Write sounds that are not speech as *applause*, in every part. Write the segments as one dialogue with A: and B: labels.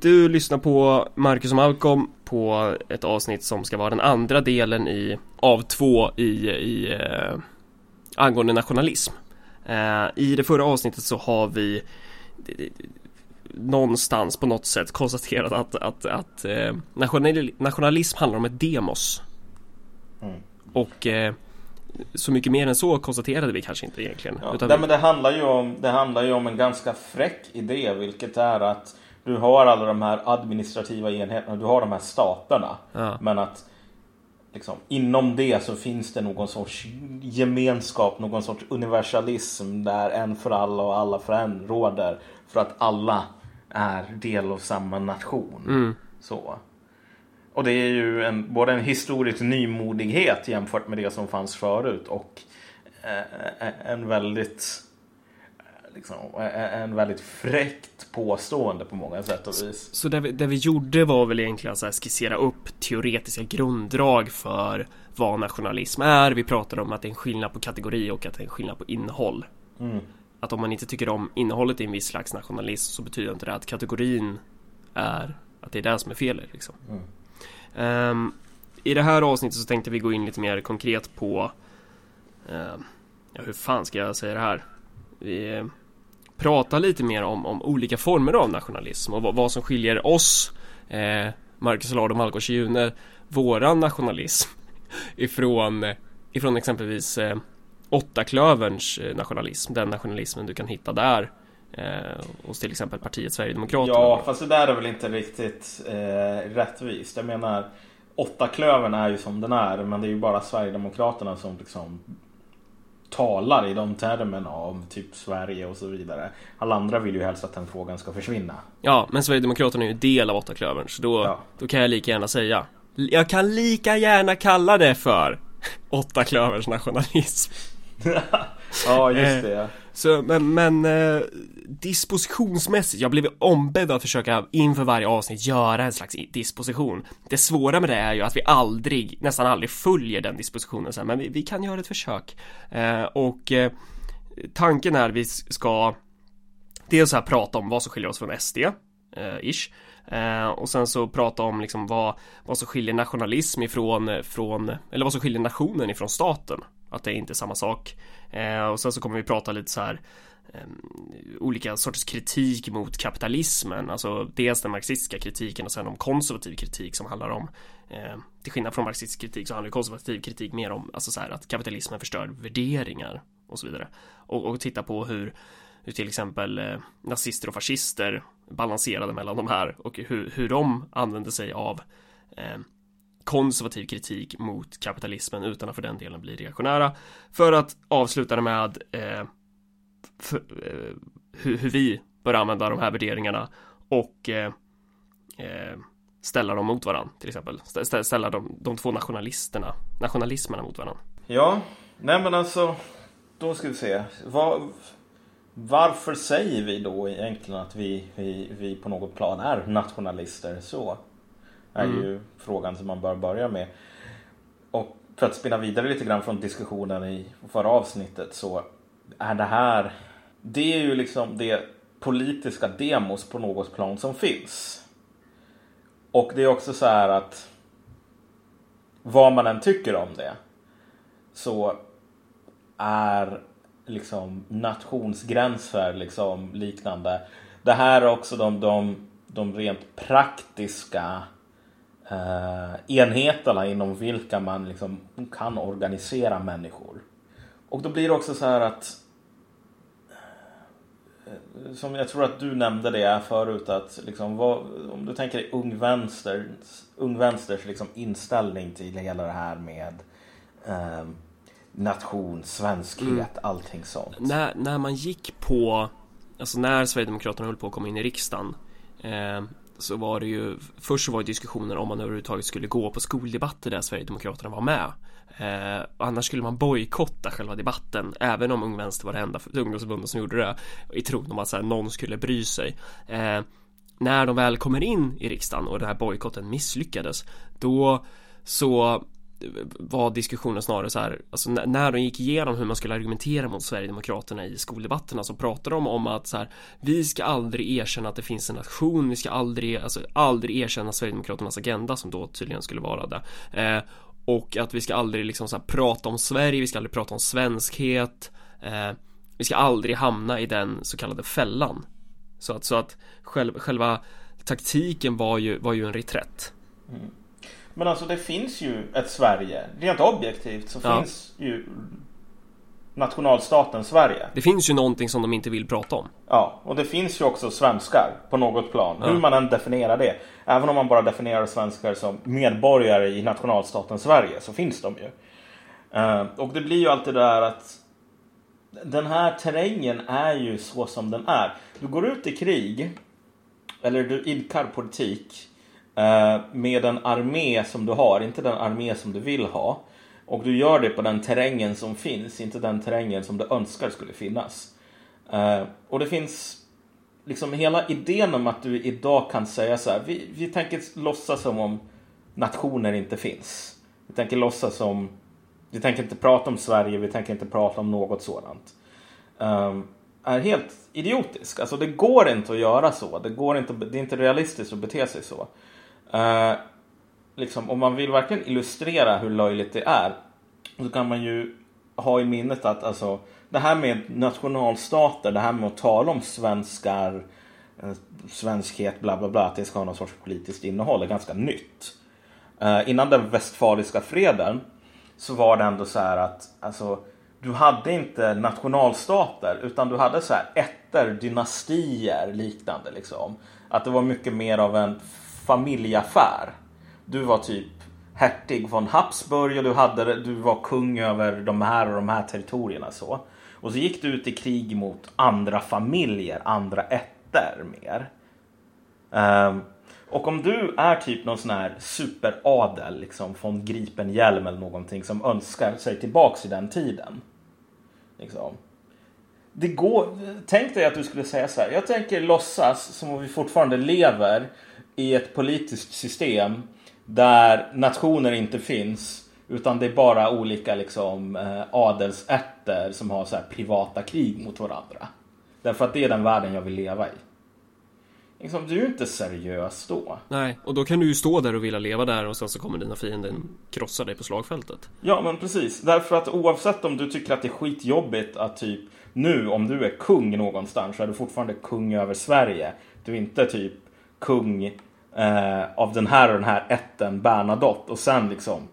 A: du lyssnar på Marcus och Malcolm på ett avsnitt som ska vara den andra delen i, av två i, i eh, angående nationalism. Eh, I det förra avsnittet så har vi någonstans på något sätt konstaterat att, att, att eh, nationalism handlar om ett demos. Mm. Och eh, så mycket mer än så konstaterade vi kanske inte egentligen.
B: Ja, utan... det, men det, handlar ju om, det handlar ju om en ganska fräck idé, vilket är att du har alla de här administrativa enheterna, du har de här staterna. Ja. Men att liksom, inom det så finns det någon sorts gemenskap, någon sorts universalism där en för alla och alla för en råder. För att alla är del av samma nation. Mm. Så. Och det är ju en, både en historisk nymodighet jämfört med det som fanns förut och eh, en väldigt liksom, en väldigt fräckt påstående på många sätt och vis.
A: Så det vi, det vi gjorde var väl egentligen att skissera upp teoretiska grunddrag för vad nationalism är. Vi pratade om att det är en skillnad på kategori och att det är en skillnad på innehåll. Mm. Att om man inte tycker om innehållet i en viss slags nationalism så betyder inte det att kategorin är att det är det som är fel liksom. Mm. Um, I det här avsnittet så tänkte vi gå in lite mer konkret på uh, Ja hur fan ska jag säga det här? Vi Prata lite mer om, om olika former av nationalism och vad, vad som skiljer oss eh, Marcus Allard och Malcolm June Våran nationalism *laughs* Ifrån eh, Ifrån exempelvis eh, Åttaklöverns eh, nationalism Den nationalismen du kan hitta där eh, hos till exempel partiet Sverigedemokraterna.
B: Ja, fast det där är väl inte riktigt eh, rättvist. Jag menar, Åttaklövern är ju som den är, men det är ju bara Sverigedemokraterna som liksom talar i de termerna om typ Sverige och så vidare. Alla andra vill ju helst att den frågan ska försvinna.
A: Ja, men Sverigedemokraterna är ju del av åtta klövern, så då, ja. då kan jag lika gärna säga. Jag kan lika gärna kalla det för *laughs* åtta klövers nationalism. *laughs*
B: ja, just det.
A: Så, men, men eh, dispositionsmässigt, jag blev ombedd att försöka inför varje avsnitt göra en slags disposition. Det svåra med det är ju att vi aldrig, nästan aldrig följer den dispositionen sen, men vi, vi kan göra ett försök. Eh, och eh, tanken är att vi ska dels här prata om vad som skiljer oss från SD, eh, ish. Uh, och sen så prata om liksom vad, vad som skiljer nationalism ifrån, eh, från, eller vad som skiljer nationen ifrån staten. Att det är inte är samma sak. Eh, och sen så kommer vi prata lite så här ehm, olika sorters kritik mot kapitalismen, alltså dels den marxistiska kritiken och sen om konservativ kritik som handlar om eh, till skillnad från marxistisk kritik så handlar konservativ kritik mer om alltså så här, att kapitalismen förstör värderingar och så vidare och, och titta på hur, hur till exempel eh, nazister och fascister balanserade mellan de här och hur, hur de använde sig av eh, konservativ kritik mot kapitalismen utan att för den delen bli reaktionära. För att avsluta det med eh, för, eh, hur, hur, vi bör använda de här värderingarna och eh, eh ställa dem mot varandra till exempel. Ställa de, de två nationalisterna, nationalismerna mot varandra.
B: Ja, nej men alltså, då ska vi se. Var, varför säger vi då egentligen att vi, vi, vi på något plan är nationalister så? Är mm. ju frågan som man bör börja med. Och för att spinna vidare lite grann från diskussionen i förra avsnittet så är det här, det är ju liksom det politiska demos på något plan som finns. Och det är också så här att vad man än tycker om det så är liksom nationsgränser liksom liknande. Det här är också de, de, de rent praktiska eh, enheterna inom vilka man liksom kan organisera människor. Och då blir det också så här att eh, som jag tror att du nämnde det förut att liksom, vad, om du tänker ung vänsters, ung vänsters liksom inställning till hela det här med eh, nation, svenskhet, mm. allting sånt.
A: När, när man gick på, alltså när Sverigedemokraterna höll på att komma in i riksdagen eh, så var det ju Först så var det diskussioner om man överhuvudtaget skulle gå på skoldebatter där Sverigedemokraterna var med. Eh, Annars skulle man bojkotta själva debatten Även om Ung Vänster var det enda ungdomsförbundet som gjorde det I tron om att så här, någon skulle bry sig. Eh, När de väl kommer in i riksdagen och den här bojkotten misslyckades Då så var diskussionen snarare så här, alltså när de gick igenom hur man skulle argumentera mot Sverigedemokraterna i skoldebatterna så pratade de om att så här, vi ska aldrig erkänna att det finns en nation, vi ska aldrig, alltså aldrig erkänna Sverigedemokraternas agenda som då tydligen skulle vara det. Eh, och att vi ska aldrig liksom så här, prata om Sverige, vi ska aldrig prata om svenskhet. Eh, vi ska aldrig hamna i den så kallade fällan. Så att, så att själv, själva taktiken var ju, var ju en reträtt. Mm.
B: Men alltså det finns ju ett Sverige. Rent objektivt så ja. finns ju nationalstaten Sverige.
A: Det finns ju någonting som de inte vill prata om.
B: Ja, och det finns ju också svenskar på något plan. Ja. Hur man än definierar det. Även om man bara definierar svenskar som medborgare i nationalstaten Sverige så finns de ju. Uh, och det blir ju alltid det där att den här terrängen är ju så som den är. Du går ut i krig eller du idkar politik Eh, Eh, med den armé som du har, inte den armé som du vill ha. Och du gör det på den terrängen som finns, inte den terrängen som du önskar skulle finnas. Uh, och det finns liksom hela idén om att du idag kan säga så här, vi, vi tänker låtsas som om nationer inte finns. Vi tänker låtsas som, vi tänker inte prata om Sverige, vi tänker inte prata om något sådant. Um, är helt idiotisk. Alltså det går inte att göra så. Det, går inte, det är inte realistiskt att bete sig så. Eh, liksom, om man vill verkligen illustrera hur löjligt det är så kan man ju ha i minnet att alltså, det här med nationalstater, det här med att tala om svenskar, eh, svenskhet, bla bla bla, att det ska ha någon sorts politiskt innehåll är ganska nytt. Eh, innan den västfaliska freden så var det ändå så här att alltså, du hade inte nationalstater utan du hade så här ätter, dynastier liknande liksom. Att det var mycket mer av en familjeaffär. Du var typ hertig von Habsburg och du, hade, du var kung över de här och de här territorierna. Så. Och så gick du ut i krig mot andra familjer, andra ätter mer. Um, och om du är typ någon sån här superadel, liksom från Gripenhjälm eller någonting som önskar sig tillbaks i den tiden. Liksom. Det går, tänk dig att du skulle säga så här, jag tänker låtsas som om vi fortfarande lever i ett politiskt system där nationer inte finns utan det är bara olika liksom, eh, adelsätter som har så privata krig mot varandra. Därför att det är den världen jag vill leva i. Liksom, du är ju inte seriös då.
A: Nej, och då kan du ju stå där och vilja leva där och sen så kommer dina fiender krossa dig på slagfältet.
B: Ja, men precis. Därför att oavsett om du tycker att det är skitjobbigt att typ nu om du är kung någonstans så är du fortfarande kung över Sverige. Du är inte typ kung eh, av den här och den här ätten Bernadotte och sen liksom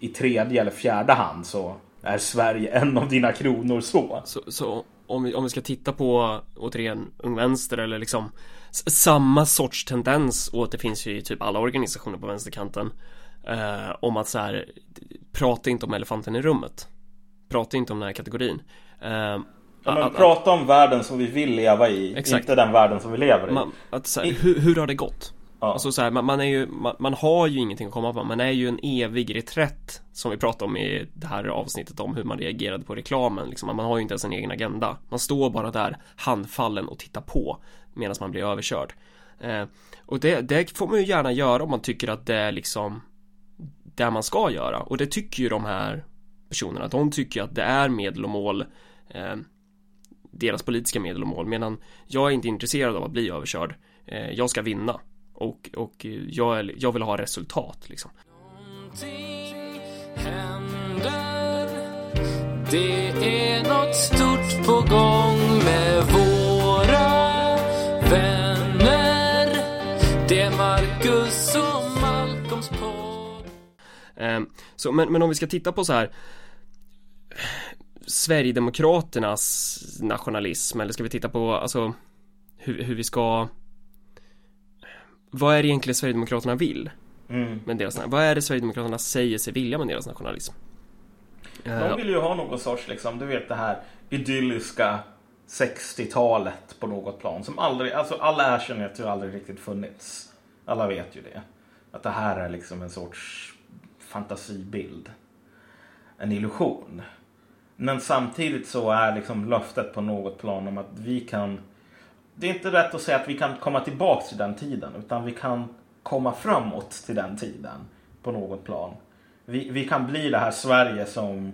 B: i tredje eller fjärde hand så är Sverige *laughs* en av dina kronor så.
A: Så, så om, vi, om vi ska titta på återigen Ung Vänster eller liksom samma sorts tendens återfinns ju i typ alla organisationer på vänsterkanten eh, om att så här prata inte om elefanten i rummet. Prata inte om den här kategorin.
B: Eh, Ja, men att, prata om världen som vi vill leva i, exakt. inte den världen som vi lever i.
A: Man, att, så här, hur, hur har det gått? Ja. Alltså så här, man, man, är ju, man, man, har ju ingenting att komma på. Man är ju en evig reträtt som vi pratade om i det här avsnittet om hur man reagerade på reklamen. Liksom, man har ju inte ens en egen agenda. Man står bara där handfallen och tittar på medan man blir överkörd. Eh, och det, det, får man ju gärna göra om man tycker att det är liksom det man ska göra. Och det tycker ju de här personerna. De tycker att det är medel och mål eh, deras politiska medel och mål medan jag är inte intresserad av att bli överkörd. Eh, jag ska vinna. Och, och jag, är, jag vill ha resultat liksom. Någonting händer. Det är något stort på gång med våra vänner. Det är Marcus och Malcolms podd eh, så, men, men om vi ska titta på så här Sverigedemokraternas nationalism eller ska vi titta på alltså hur, hur vi ska vad är det egentligen Sverigedemokraterna vill? Mm. Med deras, vad är det Sverigedemokraterna säger sig vilja med deras nationalism?
B: De vill ju ha någon sorts, liksom, du vet det här idylliska 60-talet på något plan. Som aldrig, alltså alla erkänner att det aldrig riktigt funnits. Alla vet ju det. Att det här är liksom en sorts fantasibild. En illusion. Men samtidigt så är liksom löftet på något plan om att vi kan det är inte rätt att säga att vi kan komma tillbaka till den tiden utan vi kan komma framåt till den tiden på något plan. vi, vi kan bli det här Sverige som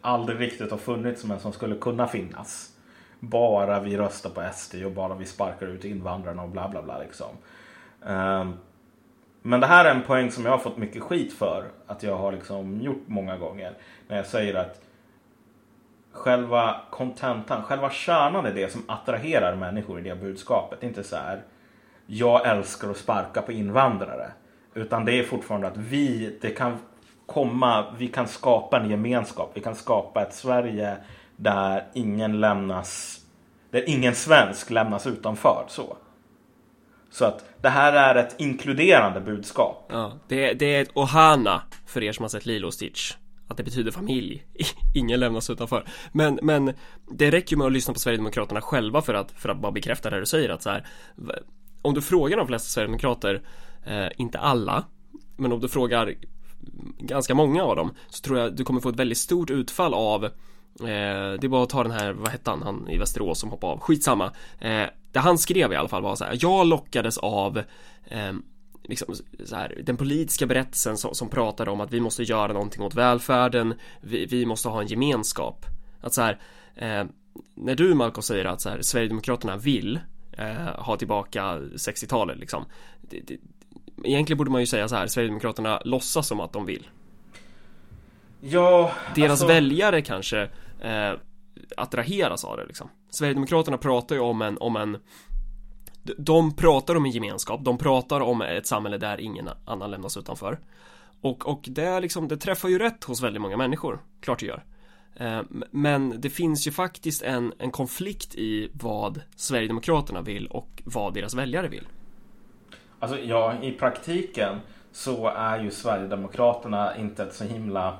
B: aldrig riktigt har funnits men som skulle kunna finnas. Bara vi röstar på SD och bara vi sparkar ut invandrarna och bla bla bla liksom. Um, men det här är en poäng som jag har fått mycket skit för att jag har liksom gjort många gånger. När jag säger att själva kontentan, själva kärnan är det som attraherar människor i det budskapet. Det är Inte så här, jag älskar att sparka på invandrare. Utan det är fortfarande att vi, det kan komma, vi kan skapa en gemenskap. Vi kan skapa ett Sverige där ingen lämnas, där ingen svensk lämnas utanför. Så. Så att det här är ett inkluderande budskap.
A: Ja, det, det är ett ohana för er som har sett Lilo Stitch. Att det betyder familj. *laughs* Ingen lämnas utanför. Men, men det räcker ju med att lyssna på Sverigedemokraterna själva för att, för att bara bekräfta det du säger att så här. Om du frågar de flesta Sverigedemokrater, eh, inte alla, men om du frågar ganska många av dem så tror jag du kommer få ett väldigt stort utfall av eh, det är bara att ta den här, vad hette han, han i Västerås som hoppade av, skitsamma eh, Det han skrev i alla fall var så här, jag lockades av eh, liksom, så här, den politiska berättelsen som, som pratade om att vi måste göra någonting åt välfärden, vi, vi måste ha en gemenskap. Att så här, eh, när du Malcolm säger att så här, Sverigedemokraterna vill eh, ha tillbaka 60-talet liksom. Det, det, egentligen borde man ju säga så här, Sverigedemokraterna låtsas som att de vill.
B: Ja,
A: Deras alltså... väljare kanske eh, attraheras av det liksom. Sverigedemokraterna pratar ju om en, om en de pratar om en gemenskap, de pratar om ett samhälle där ingen annan lämnas utanför. Och, och det, är liksom, det träffar ju rätt hos väldigt många människor, klart det gör. Eh, men det finns ju faktiskt en, en konflikt i vad Sverigedemokraterna vill och vad deras väljare vill.
B: Alltså ja, i praktiken så är ju Sverigedemokraterna inte ett så himla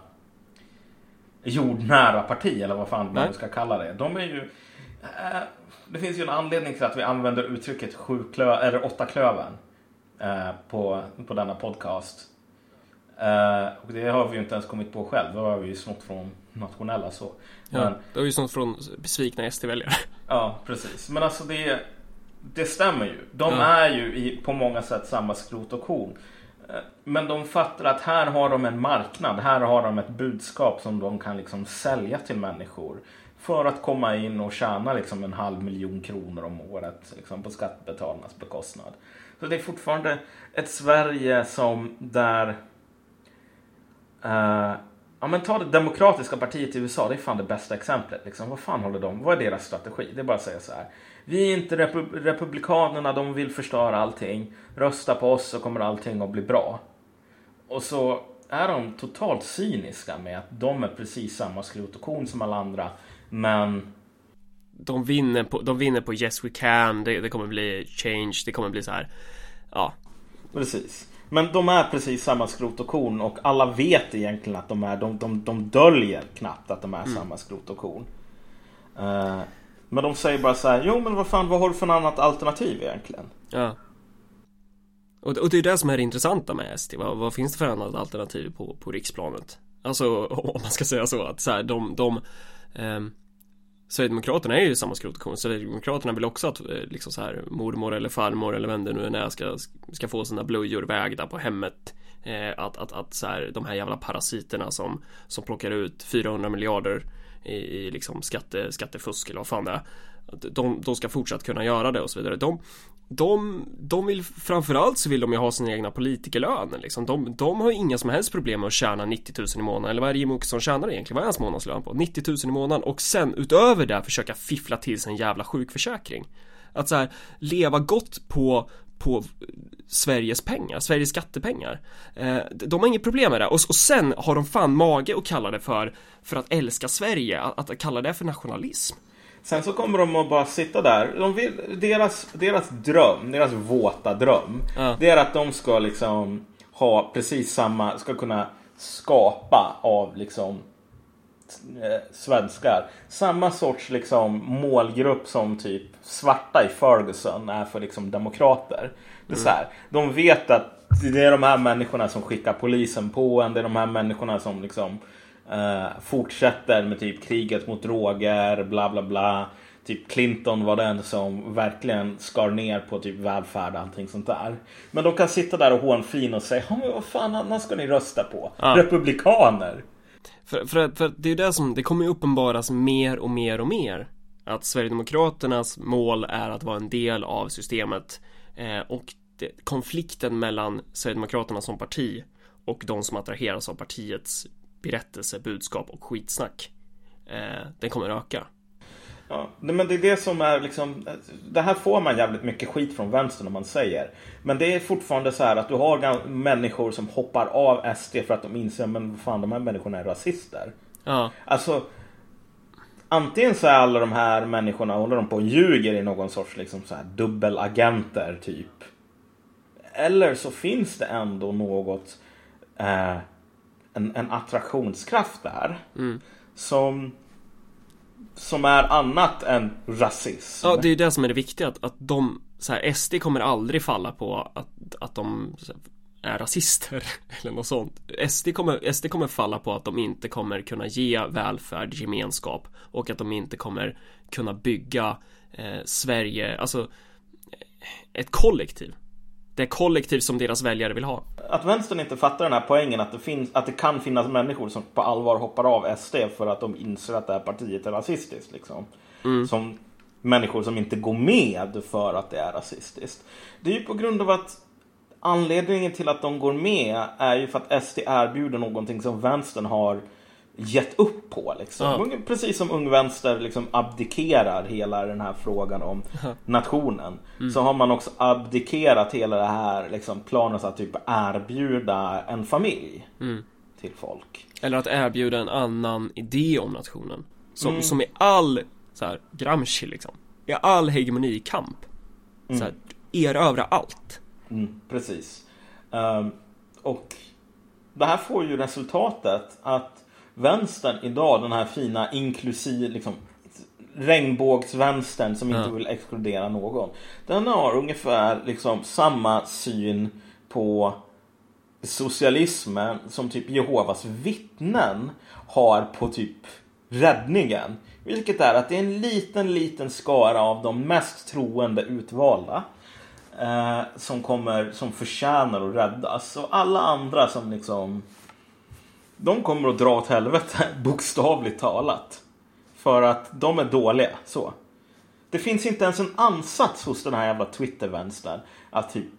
B: jordnära parti eller vad fan man ska kalla det. De är ju... Det finns ju en anledning till att vi använder uttrycket sjuklö eller åtta klöven äh, på, på denna podcast. Äh, och det har vi ju inte ens kommit på själv. Det har vi ju snott från nationella så.
A: Ja, Men, det har vi snott från besvikna SD-väljare. *laughs*
B: Ja, precis. Men alltså det det stämmer ju. De ja. är ju i, på många sätt samma skrot och korn. Eh, men de fattar att här har de en marknad. Här har de ett budskap som de kan liksom sälja till människor. För att komma in och tjäna liksom en halv miljon kronor om året liksom på skattebetalarnas bekostnad. Så det är fortfarande ett Sverige som där... Uh, ja men ta det demokratiska partiet i USA. Det är fan det bästa exemplet. Liksom. Vad fan håller de? Vad är deras strategi? Det är bara att säga så här. Vi är inte repub republikanerna, de vill förstöra allting. Rösta på oss så kommer allting att bli bra. Och så är de totalt cyniska med att de är precis samma skrot och korn som alla andra. Men
A: de vinner på, de vinner på Yes We Can, det, det kommer bli change, det kommer bli så här. Ja.
B: Precis. Men de är precis samma skrot och korn och alla vet egentligen att de är, de, de, de döljer knappt att de är mm. samma skrot och korn. Uh, men de säger bara så här, jo men vad fan, vad har du för annat alternativ egentligen?
A: Ja. Och, och det är det som är det intressanta med ST. Vad, vad finns det för annat alternativ på, på riksplanet? Alltså *laughs* om man ska säga så att så här, de, de eh, Sverigedemokraterna är ju samma skrotkontion Sverigedemokraterna vill också att eh, liksom så här mormor eller farmor eller vem det nu är ska, ska få sina blöjor vägda på hemmet eh, Att, att, att så här, de här jävla parasiterna som, som plockar ut 400 miljarder i, i liksom skatte, skattefusk eller vad fan det är. De, de ska fortsatt kunna göra det och så vidare. De, de, de vill framförallt så vill de ju ha sina egna politikerlöner liksom. De, de har inga som helst problem med att tjäna 90 000 i månaden. Eller vad är det Jimmie Åkesson tjänar egentligen? Vad är hans månadslön på? 90 000 i månaden och sen utöver det försöka fiffla till sig en jävla sjukförsäkring. Att så här, leva gott på, på Sveriges pengar, Sveriges skattepengar. Eh, de har inget problem med det och, och sen har de fan mage att kalla det för, för att älska Sverige, att, att kalla det för nationalism.
B: Sen så kommer de att bara sitta där. De vill, deras, deras dröm, deras våta dröm, ja. det är att de ska liksom ha precis samma, ska kunna skapa av liksom eh, svenskar. Samma sorts liksom målgrupp som typ svarta i Ferguson är för liksom demokrater. Det är så här, de vet att det är de här människorna som skickar polisen på en. Det är de här människorna som liksom uh, fortsätter med typ kriget mot droger, bla bla bla. typ Clinton var den som verkligen skar ner på typ välfärd och allting sånt där. Men de kan sitta där och hånflina och säga, ja men vad fan annars ska ni rösta på?
A: Ja.
B: Republikaner.
A: För, för, för det är ju det som, det kommer ju uppenbaras mer och mer och mer Att Sverigedemokraternas mål är att vara en del av systemet eh, Och det, konflikten mellan Sverigedemokraterna som parti Och de som attraheras av partiets berättelse, budskap och skitsnack. Eh, Den kommer öka.
B: Ja, men det är det som är liksom Det här får man jävligt mycket skit från vänstern om man säger. Men det är fortfarande så här att du har människor som hoppar av SD för att de inser Men fan de här människorna är rasister.
A: Ja,
B: Alltså Antingen så är alla de här människorna håller de på och ljuger i någon sorts liksom så här dubbelagenter typ. Eller så finns det ändå något eh, en, en attraktionskraft där
A: mm.
B: Som som är annat än rasism.
A: ja det är ju det som är det viktiga att, att de så här, SD kommer aldrig falla på att, att de här, är rasister *laughs* eller något sånt SD kommer, SD kommer falla på att de inte kommer kunna ge välfärd, gemenskap och att de inte kommer kunna bygga eh, Sverige, alltså ett kollektiv det kollektiv som deras väljare vill ha
B: Att vänstern inte fattar den här poängen att det, finns, att det kan finnas människor som på allvar hoppar av SD för att de inser att det här partiet är rasistiskt. Liksom. Som människor som inte går med för att det är rasistiskt. Det är ju på grund av att anledningen till att de går med är ju för att SD erbjuder någonting som vänstern har gett upp på. Liksom.
A: Ja.
B: Precis som Ung Vänster liksom abdikerar hela den här frågan om nationen. Så har man också abdikerat hela det här liksom, planen att typ erbjuda en familj till folk.
A: Eller att erbjuda en annan idé om nationen Som, som i all så här, Gramsci liksom I all hegemonikamp så här, erövra allt
B: Mm, precis. Ehm, och det här får ju resultatet att vänstern idag, den här fina inklusiv, liksom, regnbågsvänstern som inte vill exkludera någon. Den har ungefär liksom samma syn på socialismen som typ Jehovas vittnen har på typ räddningen. Vilket är att det är en liten, liten skara av de mest troende utvalda. Eh, som kommer, som förtjänar att räddas. Och alla andra som liksom de kommer att dra åt helvete, *laughs* bokstavligt talat. För att de är dåliga, så. Det finns inte ens en ansats hos den här jävla Twitter-vänstern att typ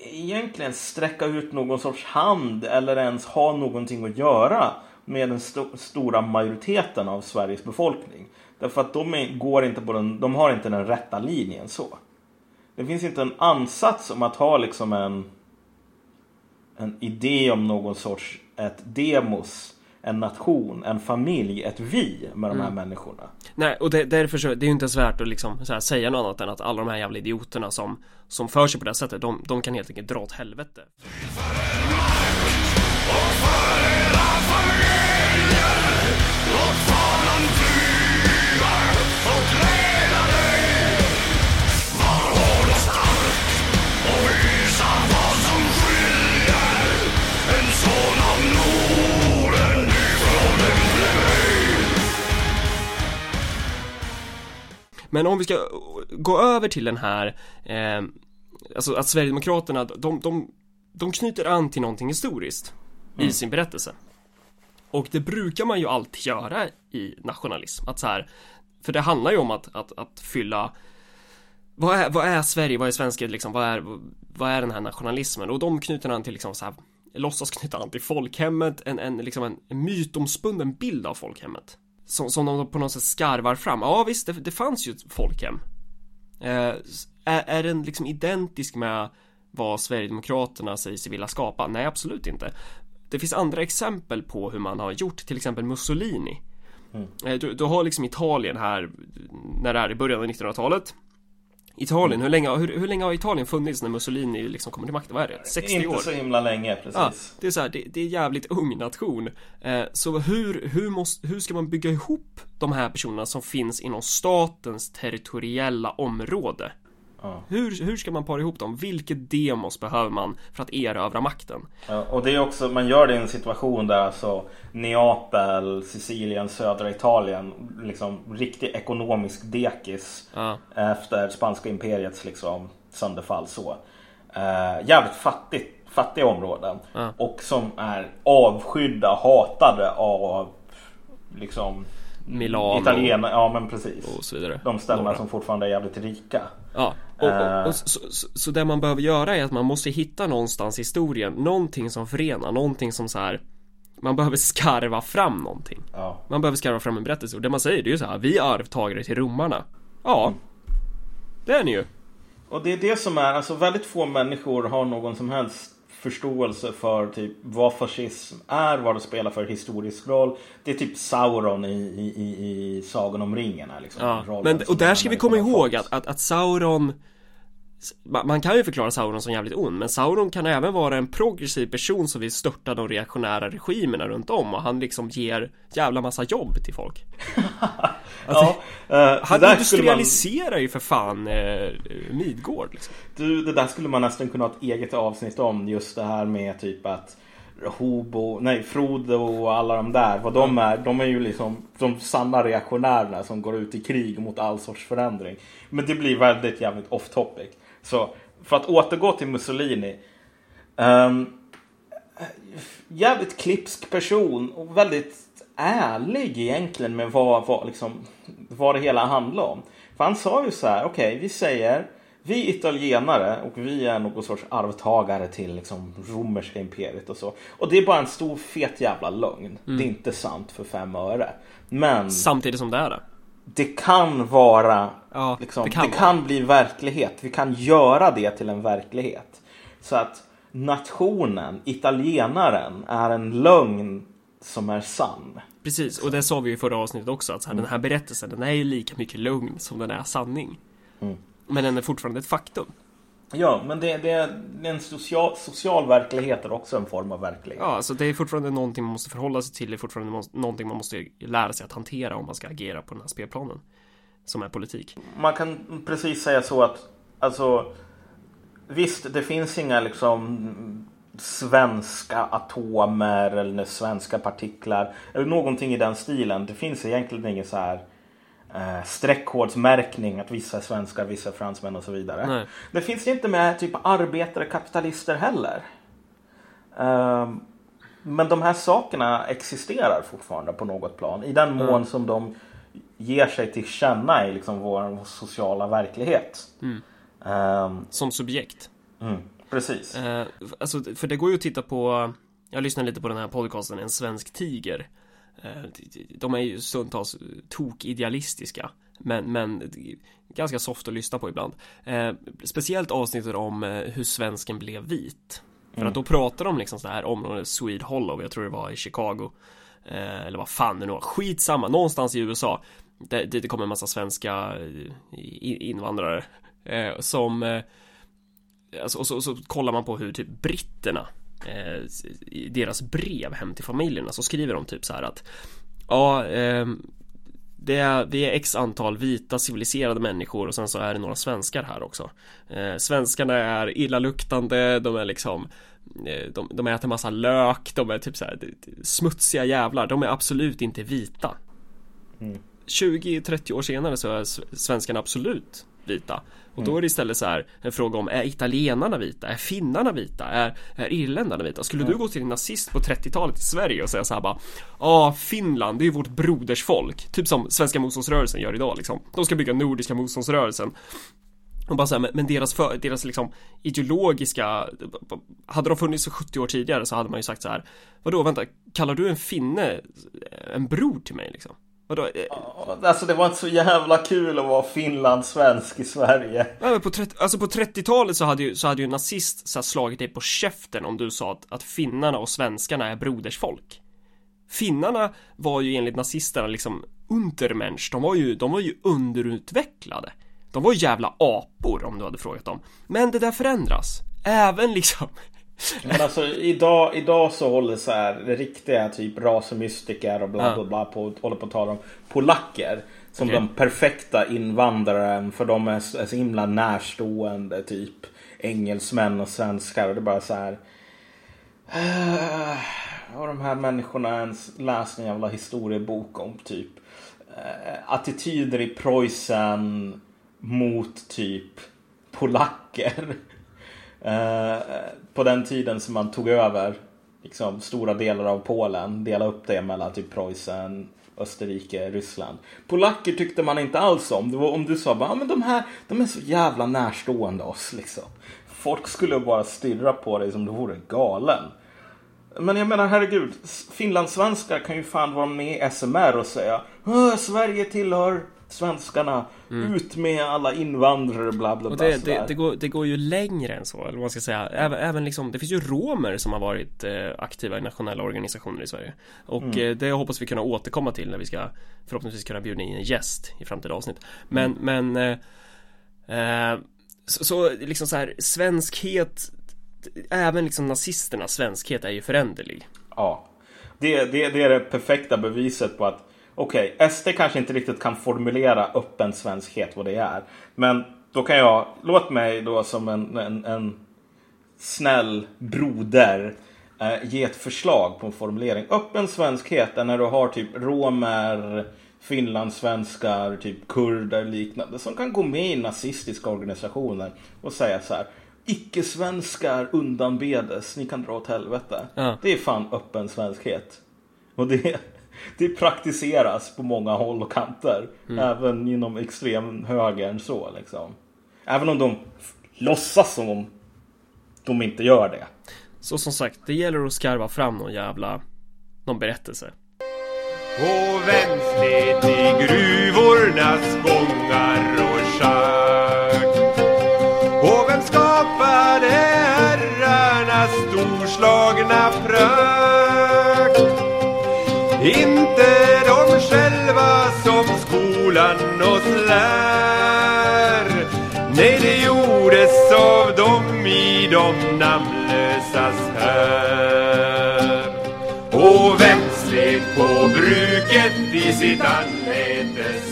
B: egentligen sträcka ut någon sorts hand eller ens ha någonting att göra med den st stora majoriteten av Sveriges befolkning. Därför att de, är, går inte på den, de har inte den rätta linjen så. Det finns inte en ansats om att ha liksom en en idé om någon sorts ett demos, en nation, en familj, ett vi med de här människorna.
A: Nej, och det, därför så, det är ju inte ens värt att liksom så här, säga något annat än att alla de här jävla idioterna som Som för sig på det här sättet, de, de kan helt enkelt dra åt helvete Men om vi ska gå över till den här eh, Alltså att Sverigedemokraterna, de, de, de knyter an till någonting historiskt I sin berättelse. Och det brukar man ju alltid göra i nationalism, att så här För det handlar ju om att, att, att fylla vad är, vad är Sverige, vad är svenskhet liksom, vad är, vad är den här nationalismen? Och de knyter an till liksom så här Låtsas knyta an till folkhemmet, en, en, liksom en mytomspunnen bild av folkhemmet som, som de på något sätt skarvar fram. Ja visst, det, det fanns ju ett folkhem. Eh, är, är den liksom identisk med vad Sverigedemokraterna säger sig vilja skapa? Nej, absolut inte. Det finns andra exempel på hur man har gjort, till exempel Mussolini. Eh, Du, du har liksom Italien här, när det är i början av 1900-talet. Italien, hur, länge, hur, hur länge har Italien funnits när Mussolini liksom kommer till makten? Vad är det? 60
B: Inte
A: år?
B: så himla länge, precis.
A: Ja, det är så här, det, det är jävligt ung nation. Eh, så hur, hur, måste, hur ska man bygga ihop de här personerna som finns inom statens territoriella område?
B: Ja.
A: Hur, hur ska man para ihop dem? Vilket demos behöver man för att erövra makten?
B: Ja, och det är också, man gör det i en situation där alltså Neapel, Sicilien, södra Italien, liksom riktig ekonomisk dekis
A: Ja.
B: efter spanska imperiets liksom sönderfall så. Eh, jävligt fattigt, fattiga områden. Och som är avskydda, hatade av liksom
A: Milano.
B: Italienare, ja men precis.
A: Och så vidare.
B: De ställena
A: Några.
B: som fortfarande är jävligt rika.
A: Ja, och,
B: Eh.
A: och, och så, så, så det man behöver göra är att man måste hitta någonstans i historien Någonting som förenar, någonting som så här Man behöver skarva fram någonting
B: Ja.
A: Man behöver skarva fram en berättelse och det man säger det är ju så här Vi är arvtagare till romarna Ja Det är ni ju
B: Och det är det som är, alltså väldigt få människor har någon som helst förståelse för typ vad fascism är, vad det spelar för historisk roll. Det är typ Sauron i, i, i, i Sagan om ringen här liksom.
A: Ja, men och där ska vi komma ihåg att, att, att Sauron man kan ju förklara Sauron som jävligt ond Men Sauron kan även vara en progressiv person som vill störta de reaktionära regimerna runt om Och han liksom ger jävla massa jobb till folk *laughs*
B: Ja, eh,
A: Han
B: skulle man,
A: industrialiserar ju för fan eh, Midgård liksom.
B: du, det där skulle man nästan kunna ha ett eget avsnitt om. Just det här med typ att Hobo, nej Frodo och alla de där. Vad de är. De är ju liksom de sanna reaktionärerna som går ut i krig mot all sorts förändring. Men det blir väldigt jävligt off topic. Så för att återgå till Mussolini. ehm, jävligt klipsk person och väldigt ärlig egentligen med vad, vad, liksom, vad det hela handlar om. För han sa ju så här, okej vi säger vi italienare och vi är någon sorts arvtagare till liksom romerska imperiet och så. Och det är bara en stor fet jävla lögn. Det är inte sant för fem öre. Men
A: Samtidigt som det är det
B: det kan vara
A: Ja,
B: liksom,
A: det
B: det
A: kan
B: kan,
A: vara.
B: bli verklighet. Vi kan göra det till en verklighet. Så att nationen, italienaren, är en lögn som är sann.
A: Precis, och det sa vi ju i förra avsnittet också att så här,
B: Mm.
A: den här berättelsen den är ju lika mycket lugn som den är sanning
B: Mm.
A: Men den är fortfarande ett faktum
B: Ja, men det, det, är en social, social verklighet är också en form av verklighet.
A: Ja, alltså det är fortfarande någonting man måste förhålla sig till Det är fortfarande må- någonting man måste lära sig att hantera om man ska agera på den här spelplanen Som är politik
B: Man kan precis säga så att alltså Visst, det finns inga liksom svenska atomer eller svenska partiklar eller någonting i den stilen. Det finns egentligen ingen så här eh, streckkodsmärkning att vissa är svenskar, vissa är fransmän och så vidare.
A: Nej.
B: Det finns ju inte med typ arbetare, kapitalister heller. Ehm, men de här sakerna existerar fortfarande på något plan i den mån som de ger sig till känna i liksom vår sociala verklighet. Ehm,
A: Som subjekt
B: mm, precis.
A: eh, Alltså, för det går ju att titta på Jag lyssnade lite på den här podcasten En svensk tiger De är ju stundtals tok-idealistiska Men, men ganska soft att lyssna på ibland. Eh, Speciellt avsnittet om eh, hur svensken blev vit. För att då pratar de liksom så här om Swede Hollow, jag tror det var i Chicago. Eh, Eller vad fan det nu var, skitsamma, någonstans i USA. Det, det, det kommer en massa svenska eh, invandrare. Eh, Som eh, Alltså, och så, och så kollar man på hur typ britterna eh, i deras brev hem till familjerna så skriver de typ så här att Ja, ehm, det är, vi är x antal vita civiliserade människor och sen så är det några svenskar här också. Eh, Svenskarna är illaluktande, de är liksom eh, de, de äter massa lök, de är typ så här smutsiga jävlar, de är absolut inte vita. 20-30 år senare så är svenskarna absolut vita och då är det istället så här en fråga om är italienarna vita? Är finnarna vita? Är, är irländarna vita? Skulle du gå till en nazist på 30-talet i Sverige och säga så här bara Ja, Finland, det är ju vårt brodersfolk Typ som svenska motståndsrörelsen gör idag liksom De ska bygga nordiska motståndsrörelsen och bara så här, men, men deras, för, deras liksom ideologiska Hade de funnits för 70 år tidigare så hade man ju sagt så här Vadå, vänta, kallar du en finne en bror till mig liksom? Vadå? eh,
B: Alltså det var inte så jävla kul att vara finlandssvensk i Sverige.
A: Nej, men på 30, alltså på 30-talet så hade ju, så hade ju en nazist så slagit dig på käften om du sa att, att finnarna och svenskarna är brodersfolk. Finnarna var ju enligt nazisterna liksom untermensch, de var ju, de var ju underutvecklade. De var ju jävla apor om du hade frågat dem. Men det där förändras. Även liksom
B: Men alltså idag, idag så håller så här riktiga typ rasmystiker och bla bla bla på, håller på att tala om polacker. Som
A: Okej.
B: de perfekta invandraren för de är så, är så himla närstående typ engelsmän och svenskar och det är bara så här. Uh, har de här människorna ens läst en jävla historiebok om typ eh, attityder i Preussen mot typ polacker. Eh, på den tiden som man tog över liksom, stora delar av Polen, delade upp det mellan typ Preussen, Österrike, Ryssland. Polacker tyckte man inte alls om. Det var om du sa bara, ah, men de här, de är så jävla närstående oss liksom. Folk skulle bara stirra på dig som du vore galen. Men jag menar herregud, finlandssvenskar kan ju fan vara med i SMR och säga Sverige tillhör svenskarna, ut med alla invandrare, bla bla
A: Och
B: bla.
A: det, det, det, går, det går ju längre än så, eller vad man ska säga. Även, även liksom, det finns ju romer som har varit eh, aktiva i nationella organisationer i Sverige. Och
B: Mm.
A: eh, det hoppas vi kunna återkomma till när vi ska förhoppningsvis kunna bjuda in en gäst i framtida avsnitt. Men,
B: Mm.
A: men eh, eh, så, så liksom så här, svenskhet Även liksom nazisternas svenskhet är ju föränderlig.
B: Ja. Det, det, det är det perfekta beviset på att okej, SD kanske inte riktigt kan formulera öppen svenskhet vad det är. Men då kan jag, låt mig då som en, en, en snäll broder eh, ge ett förslag på en formulering. Öppen svenskhet är när du har typ romer, finlandssvenskar, typ kurder liknande som kan gå med i nazistiska organisationer och säga så här. Icke-svenskar undanbedes, ni kan dra åt helvete.
A: Ja.
B: Det är fan öppen svenskhet. Och det, det praktiseras på många håll och kanter. Även inom extremhögern så liksom. Även om de låtsas som om de inte gör det.
A: Så som sagt, det gäller att skarva fram någon jävla Någon berättelse.
C: Och vänstligt i gruvornas gångar och schakt. Och vem skapade herrarnas storslagna prakt? Inte de själva som skolan oss lär. Nej, det gjordes av dem i de namnlösas här. Och vem slet på bruket i sitt anletes?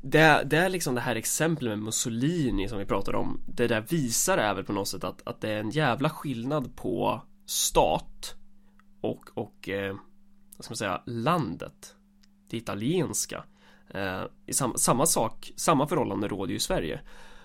A: Det, det är liksom det här exemplet med Mussolini som vi pratade om Det där visar även på något sätt att, att det är en jävla skillnad på stat och, och eh, vad ska man säga, landet Det italienska eh, i sam, Samma sak, samma förhållande råder ju i Sverige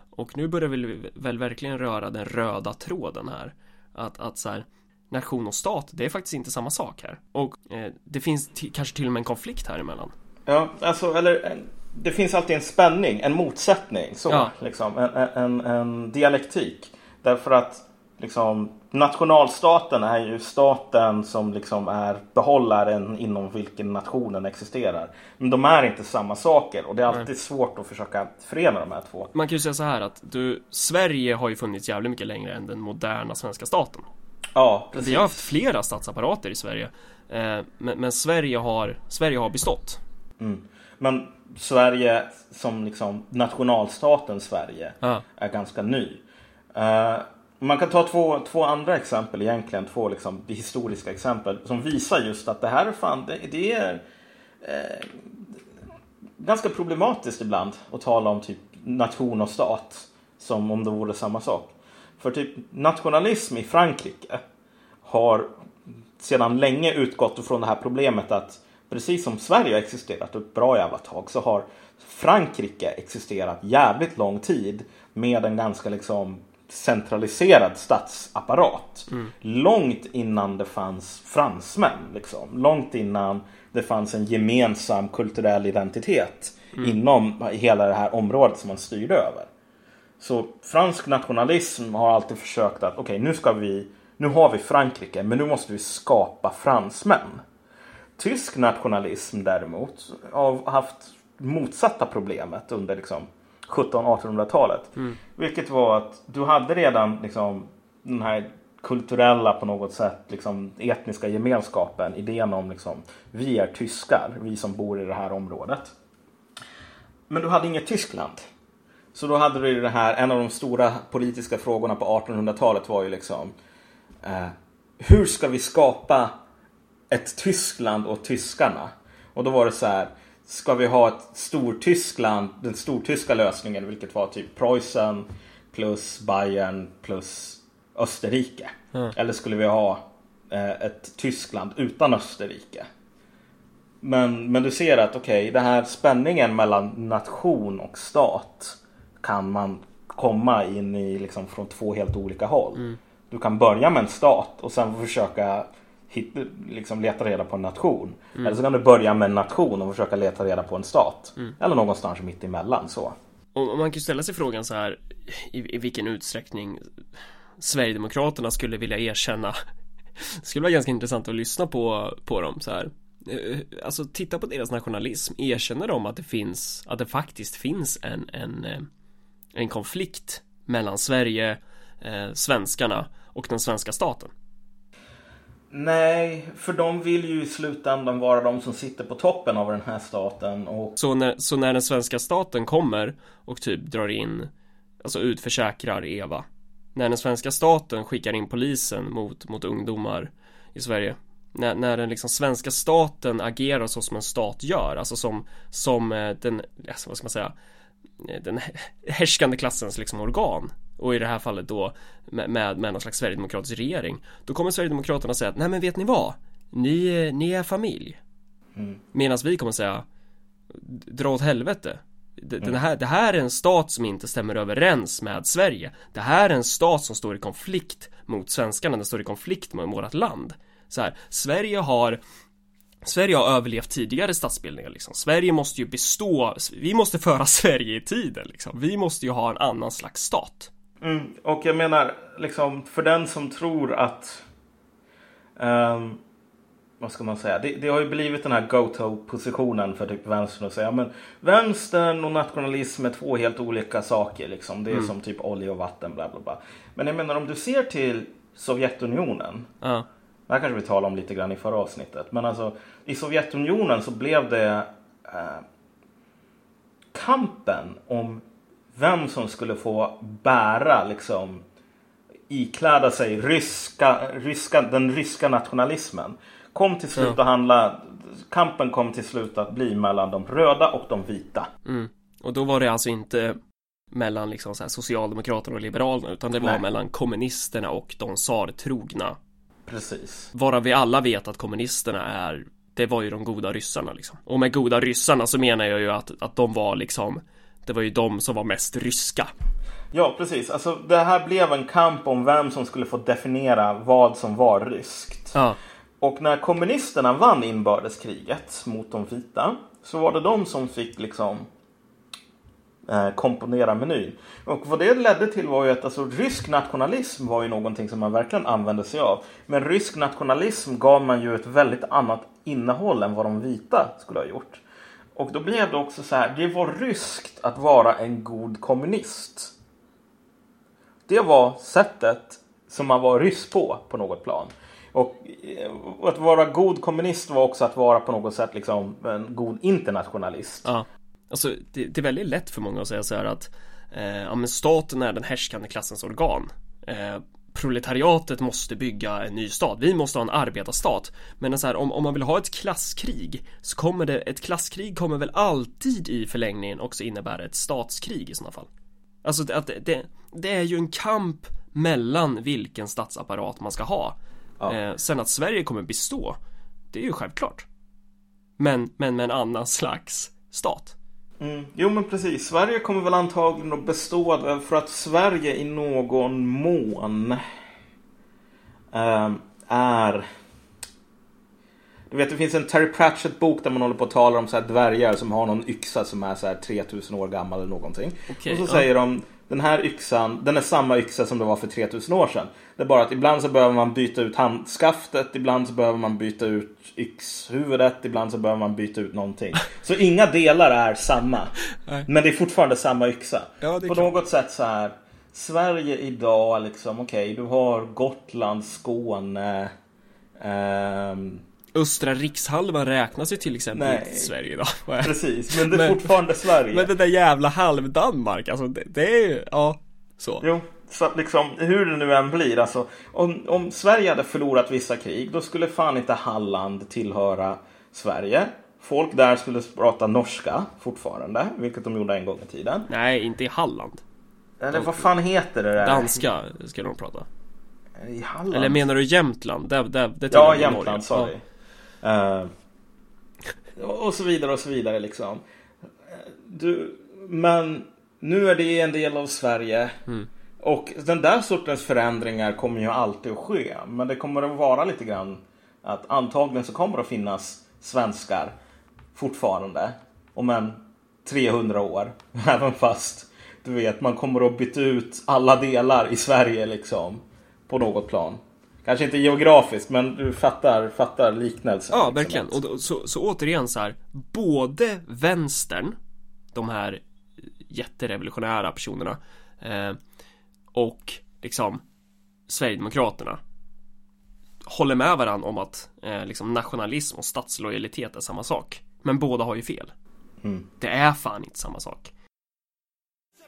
A: Och nu börjar vi väl verkligen röra den röda tråden här Att, att så här Nation och stat, det är faktiskt inte samma sak här Och eh, det finns kanske till och med en konflikt här emellan
B: Ja, alltså, eller det finns alltid en spänning, en motsättning. Så,
A: Ja.
B: liksom, en, en, en dialektik. Därför att liksom, nationalstaten är ju staten som liksom är behållaren inom vilken nationen existerar. Men de är inte samma saker och det är alltid svårt att försöka förena de här två.
A: Man kan ju säga så här att du, Sverige har ju funnits jävligt mycket längre än den moderna svenska staten.
B: Ja, precis.
A: Vi har haft flera statsapparater i Sverige. Eh, men, men Sverige har, Sverige har bestått.
B: Mm. Men Sverige som liksom nationalstaten Sverige
A: Ja.
B: är ganska ny. Eh, man kan ta två, två andra exempel egentligen, två liksom historiska exempel som visar just att det här är fan, det, det är eh, ganska problematiskt ibland att tala om typ nation och stat som om det vore samma sak. För typ nationalism i Frankrike har sedan länge utgått från det här problemet att precis som Sverige har existerat ett bra jävla tag så har Frankrike existerat jävligt lång tid med en ganska liksom centraliserad statsapparat. Långt innan det fanns fransmän. Liksom. Långt innan det fanns en gemensam kulturell identitet inom hela det här området som man styrde över. Så fransk nationalism har alltid försökt att okej, nu ska vi nu har vi Frankrike, men nu måste vi skapa fransmän. Tysk nationalism däremot har haft motsatta problemet under liksom 1700-1800-talet. Vilket var att du hade redan liksom den här kulturella på något sätt liksom etniska gemenskapen. Idén om liksom vi är tyskar, vi som bor i det här området. Men du hade inget Tyskland. Så då hade du det här, en av de stora politiska frågorna på 1800-talet var ju liksom eh, hur ska vi skapa ett Tyskland och tyskarna? Och då var det så här. Ska vi ha ett Stortyskland, den stortyska lösningen, vilket var typ Preussen plus Bayern plus Österrike. Eller skulle vi ha eh, ett Tyskland utan Österrike? Men, men du ser att okej, okay, den här spänningen mellan nation och stat kan man komma in i liksom från två helt olika håll.
A: Mm.
B: Du kan börja med en stat och sen försöka hit, liksom leta reda på en nation.
A: Mm.
B: Eller så kan du börja med en nation och försöka leta reda på en stat.
A: Mm.
B: Eller någonstans mitt emellan så.
A: Och man kan ju ställa sig frågan så här i, i vilken utsträckning Sverigedemokraterna skulle vilja erkänna Det *laughs* skulle vara ganska intressant att lyssna på, på dem så här Eh, Alltså titta på deras nationalism Erkänner de att det finns Att det faktiskt finns en en, eh, en konflikt Mellan Sverige eh, Svenskarna Och den svenska staten
B: Nej, för de vill ju i slutändan vara de som sitter på toppen av den här staten och...
A: Så när, så när den svenska staten kommer och typ drar in Alltså utförsäkrar Eva När den svenska staten skickar in polisen mot, mot ungdomar i Sverige när, när den liksom svenska staten agerar så som en stat gör, alltså som, som eh, den, alltså vad ska man säga, den *laughs* härskande klassens liksom organ. Och i det här fallet då med, med, med någon slags sverigedemokratisk regering. Då kommer Sverigedemokraterna säga att nej men vet ni vad? Ni, ni är familj.
B: Mm.
A: medan vi kommer säga dra åt helvete. Den här, det här är en stat som inte stämmer överens med Sverige. Det här är en stat som står i konflikt mot svenskarna, den står i konflikt med vårt land. Så här, Sverige har Sverige har överlevt tidigare statsbildningar liksom. Sverige måste ju bestå, vi måste föra *laughs* Sverige i tiden liksom. Vi måste ju ha en annan slags stat.
B: Mm, och jag menar, liksom för den som tror att... ehm, vad ska man säga? Det, det har ju blivit den här go-to-positionen för typ vänstern att säga men vänstern och nationalism är två helt olika saker liksom. Det är som typ olja och vatten bla bla bla. Men jag menar om du ser till Sovjetunionen.
A: Ja,
B: Det här kanske vi talade om lite grann i förra avsnittet. Men alltså i Sovjetunionen så blev det eh, kampen om vem som skulle få bära liksom ikläda sig ryska, ryska, den ryska nationalismen. Kom till slut att handla, kampen kom till slut att bli mellan de röda och de vita.
A: mm. Och då var det alltså inte mellan liksom så här Socialdemokraterna och Liberalerna utan det var
B: Nej.
A: mellan kommunisterna och de tsartrogna.
B: Precis.
A: Varav vi alla vet att kommunisterna är Det var ju de goda ryssarna liksom. Och med goda ryssarna så menar jag ju att, att de var liksom Det var ju de som var mest ryska.
B: Ja, precis. Alltså det här blev en kamp om vem som skulle få definiera vad som var ryskt.
A: Ja,
B: Och när kommunisterna vann inbördeskriget mot de vita så var det de som fick liksom Eh, komponera menyn. Och vad det ledde till var ju att alltså, rysk nationalism var ju någonting som man verkligen använde sig av. Men rysk nationalism gav man ju ett väldigt annat innehåll än vad de vita skulle ha gjort. Och då blev det också så här, det var ryskt att vara en god kommunist. Det var sättet som man var ryss på, på något plan. Och eh, att vara god kommunist var också att vara på något sätt liksom en god internationalist.
A: ja. Alltså det, det är väldigt lätt för många att säga så här att eh, Ja men staten är den härskande klassens organ. Eh, proletariatet måste bygga en ny stat. Vi måste ha en arbetarstat. Men så här, om, om man vill ha ett klasskrig så kommer det, ett klasskrig kommer väl alltid i förlängningen också innebära ett statskrig i sådana fall. Alltså det, att det, det, det är ju en kamp mellan vilken statsapparat man ska ha.
B: Ja.
A: Eh, sen att Sverige kommer bestå, det är ju självklart. Men, men med en annan slags stat.
B: Mm. Jo men precis, Sverige kommer väl antagligen att bestå för att Sverige i någon mån ehm, är du vet det finns en Terry Pratchett bok där man håller på att tala om så här dvärgar som har någon yxa som är så här 3000 år gammal eller någonting.
A: Okej,
B: och så
A: ja.
B: säger de den här yxan, den är samma yxa som det var för 3000 år sedan. Det är bara att ibland så behöver man byta ut handskaftet, ibland så behöver man byta ut yxhuvudet, ibland så behöver man byta ut någonting. *laughs* Så inga delar är samma.
A: Nej.
B: Men det är fortfarande samma yxa.
A: Ja,
B: På
A: klart.
B: något sätt så här. Sverige idag liksom, okej, du har Gotland, Skåne. ehm,
A: Östra rikshalvan räknas ju till exempel
B: Nej.
A: inte Sverige idag. *laughs*
B: Precis, men det är
A: Men-
B: fortfarande Sverige.
A: Men det där jävla halv-Danmark, alltså det, det är ju, ja, så.
B: Jo, så att liksom hur det nu än blir. Alltså, om, om Sverige hade förlorat vissa krig då skulle fan inte Halland tillhöra Sverige. folk där skulle prata norska fortfarande, vilket de gjorde en gång i tiden.
A: Nej, inte i Halland.
B: Eller vad fan heter det där?
A: Danska skulle de prata.
B: I Halland?
A: Eller menar du Jämtland? Det, det, det
B: Ja, Jämtland,
A: Norge.
B: sorry. Eh, och så vidare och så vidare liksom. Du, men nu är det en del av Sverige.
A: Mm.
B: Och den där sortens förändringar kommer ju alltid att ske. Men det kommer att vara lite grann att antagligen så kommer det att finnas svenskar fortfarande. Om en 300 år. *laughs* Även fast du vet man kommer att byta ut alla delar i Sverige liksom. På något plan. Kanske inte geografiskt men du fattar, fattar liknelsen.
A: Ja, verkligen. Och då, så, så återigen så här, både vänstern, de här jätterevolutionära personerna, eh, och liksom Sverigedemokraterna håller med varandra om att eh, liksom nationalism och statslojalitet är samma sak. Men båda har ju fel.
B: Mm.
A: Det är fan inte samma sak.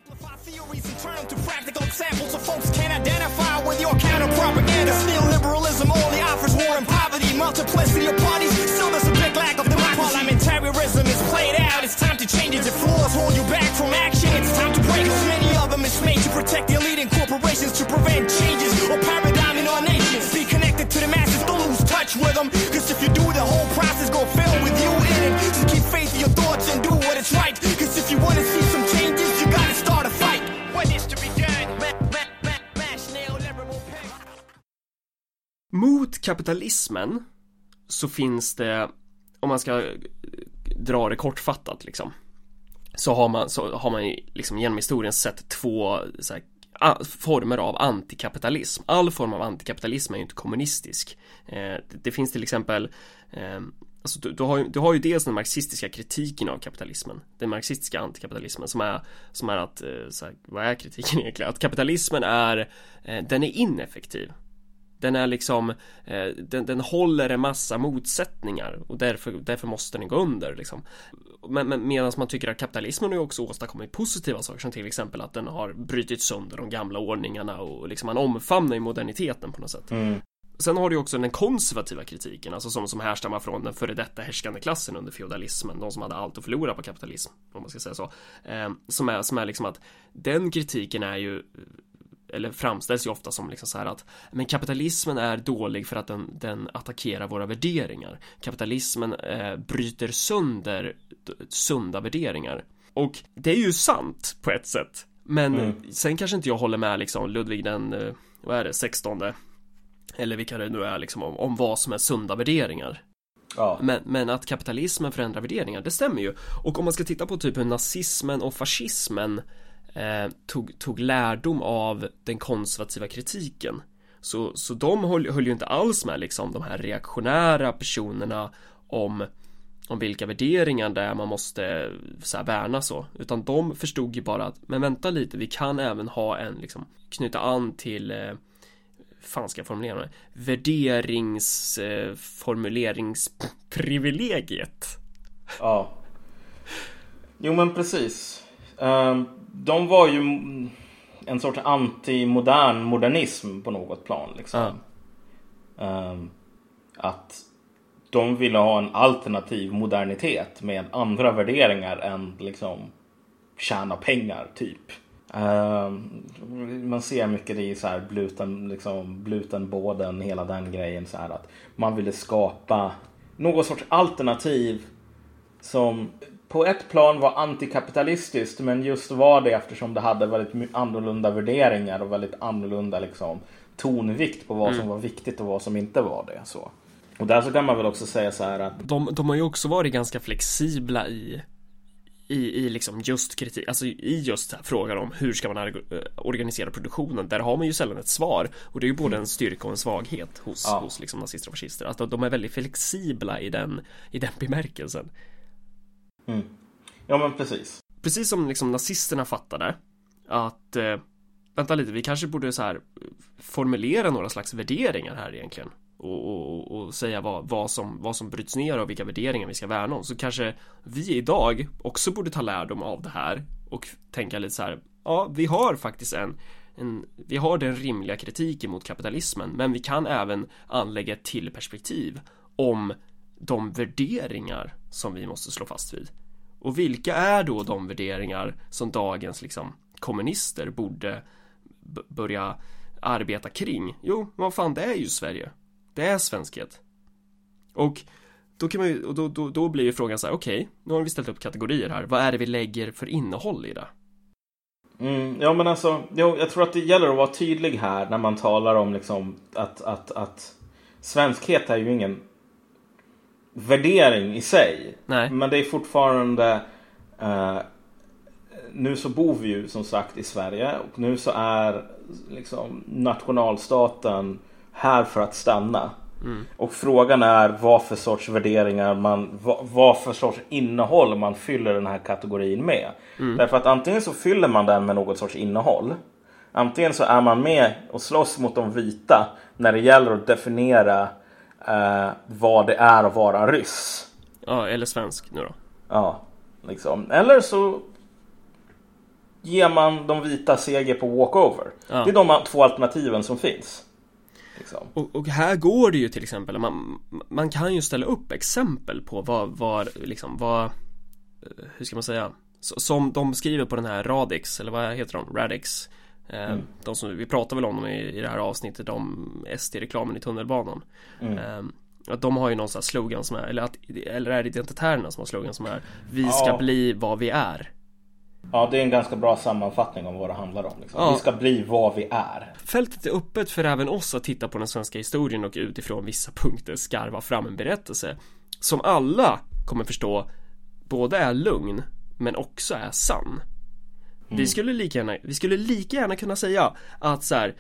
D: Simplify theories and turn them to practical examples so folks can identify with your counter propaganda. Neoliberalism only offers war and poverty, multiplicity of parties. Still, there's a big lack of democracy. Parliamentarism is played out. It's time to change it. If flaws hold you back from action, it's time to break. Many of them is made to protect the elite and corporations to prevent changes or paradigm in our nations. Be connected to the masses, don't lose touch with them.
A: Kapitalismen så finns det, om man ska eh, dra det kortfattat liksom, så har man, så har man ju liksom genom historien sett två så här, former av antikapitalism. All form av antikapitalism är ju inte kommunistisk. Eh, det, finns till exempel eh, Alltså du, du, har ju, du har ju dels den marxistiska kritiken av kapitalismen Den marxistiska antikapitalismen som är Som är att, eh, så här, vad är kritiken egentligen? Att kapitalismen är eh, Den är ineffektiv den är liksom eh, den, den håller en massa motsättningar och därför, därför måste den gå under liksom. Men, men medan man tycker att kapitalismen har ju också åstadkommit positiva saker som till exempel att den har brutit sönder de gamla ordningarna och liksom man omfamnar ju moderniteten på något sätt. Sen har du också den konservativa kritiken, alltså som, som härstammar från den före detta härskande klassen under feodalismen, de som hade allt att förlora på kapitalism, om man ska säga så. Eh, som, är, som är liksom att den kritiken är ju eller framställs ju ofta som liksom så här att men kapitalismen är dålig för att den, den attackerar våra värderingar. Kapitalismen eh, bryter sönder sunda värderingar. Och det är ju sant på ett sätt. Men sen kanske inte jag håller med liksom Ludvig den, eh, vad är det, 16 eller vilka det nu är liksom om, om vad som är sunda värderingar.
B: Ja.
A: Men, men att kapitalismen förändrar värderingar, det stämmer ju. Och om man ska titta på typ hur nazismen och fascismen eh, tog, tog lärdom av den konservativa kritiken. Så, så de höll, höll ju inte alls med liksom de här reaktionära personerna om om vilka värderingar det är man måste så här, värna så utan de förstod ju bara att men vänta lite vi kan även ha en liksom knyta an till eh, fan ska jag formulera det? Värderings eh, formuleringsprivilegiet.
B: Ja. Jo men precis. um, de var ju mm, en sorts anti-modern modernism på något plan. Liksom. Ehm, Att de ville ha en alternativ modernitet med andra värderingar än liksom tjäna pengar typ. Ehm, man ser mycket i så här bluten, liksom, blutenbåden, hela den grejen. Så här, att man ville skapa någon sorts alternativ som på ett plan var antikapitalistiskt men just var det eftersom det hade väldigt annorlunda värderingar och väldigt annorlunda liksom, tonvikt på vad som var viktigt och vad som inte var det. Så. Och där så kan man väl också säga så här att
A: De, de har ju också varit ganska flexibla i i, i liksom just kritik, alltså i just frågan om hur ska man eh, organisera produktionen Där har man ju sällan ett svar Och det är ju både en styrka och en svaghet hos,
B: Ja.
A: hos liksom nazister och fascister Att de- de är väldigt flexibla i den, i den bemärkelsen Mm.
B: Ja men precis.
A: Precis som liksom nazisterna fattade Att eh, Vänta lite, vi kanske borde så här Formulera några slags värderingar här egentligen och, och, och- och säga vad, vad, som, vad som bryts ner och vilka värderingar vi ska värna om så kanske vi idag också borde ta lärdom av det här och tänka lite så här ja vi har faktiskt en, en vi har den rimliga kritiken mot kapitalismen men vi kan även anlägga ett till perspektiv om de värderingar som vi måste slå fast vid. Och vilka är då de värderingar som dagens liksom kommunister borde börja arbeta kring? Jo, vad fan det är ju Sverige. Det är svenskhet. Och då kan man ju, och då, då, då blir ju frågan så här, okej, nu har vi ställt upp kategorier här. Vad är det vi lägger för innehåll i det?
B: Mm, ja men alltså, jo, jag tror att det gäller att vara tydlig här när man talar om liksom att, att, att svenskhet är ju ingen värdering i sig.
A: Nej.
B: Men det är fortfarande eh, nu så bor vi ju som sagt i Sverige och nu så är liksom nationalstaten här för att stanna. Och frågan är vad för sorts värderingar man, vad, vad för sorts innehåll man fyller den här kategorin med. Därför att antingen så fyller man den med något sorts innehåll. Antingen så är man med och slåss mot de vita när det gäller att definiera eh, vad det är att vara ryss.
A: Ja, eller svensk nu då.
B: Ja, liksom. Eller så ger man de vita seger på walkover.
A: Ja.
B: Det är de två alternativen som finns. Liksom.
A: Och, och här går det ju till exempel, man, man kan ju ställa upp exempel på vad, vad, liksom, vad, eh, hur ska man säga, som de skriver på den här Radix, eller vad heter de, Radix eh, De som, vi pratar väl om dem i, i det här avsnittet om SD-reklamen i tunnelbanan eh, att de har ju någon sån här slogan som är, eller, att, eller är det identitärerna som har slogan som är Vi ska
B: Ja.
A: bli vad vi är
B: Ja, det är en ganska bra sammanfattning om vad det handlar om. Liksom.
A: Ja.
B: Vi ska bli vad vi är.
A: Fältet är öppet för även oss att titta på den svenska historien och utifrån vissa punkter skarva fram en berättelse som alla kommer förstå både är lugn men också är sann. Vi skulle lika gärna, vi skulle lika gärna kunna säga att så här,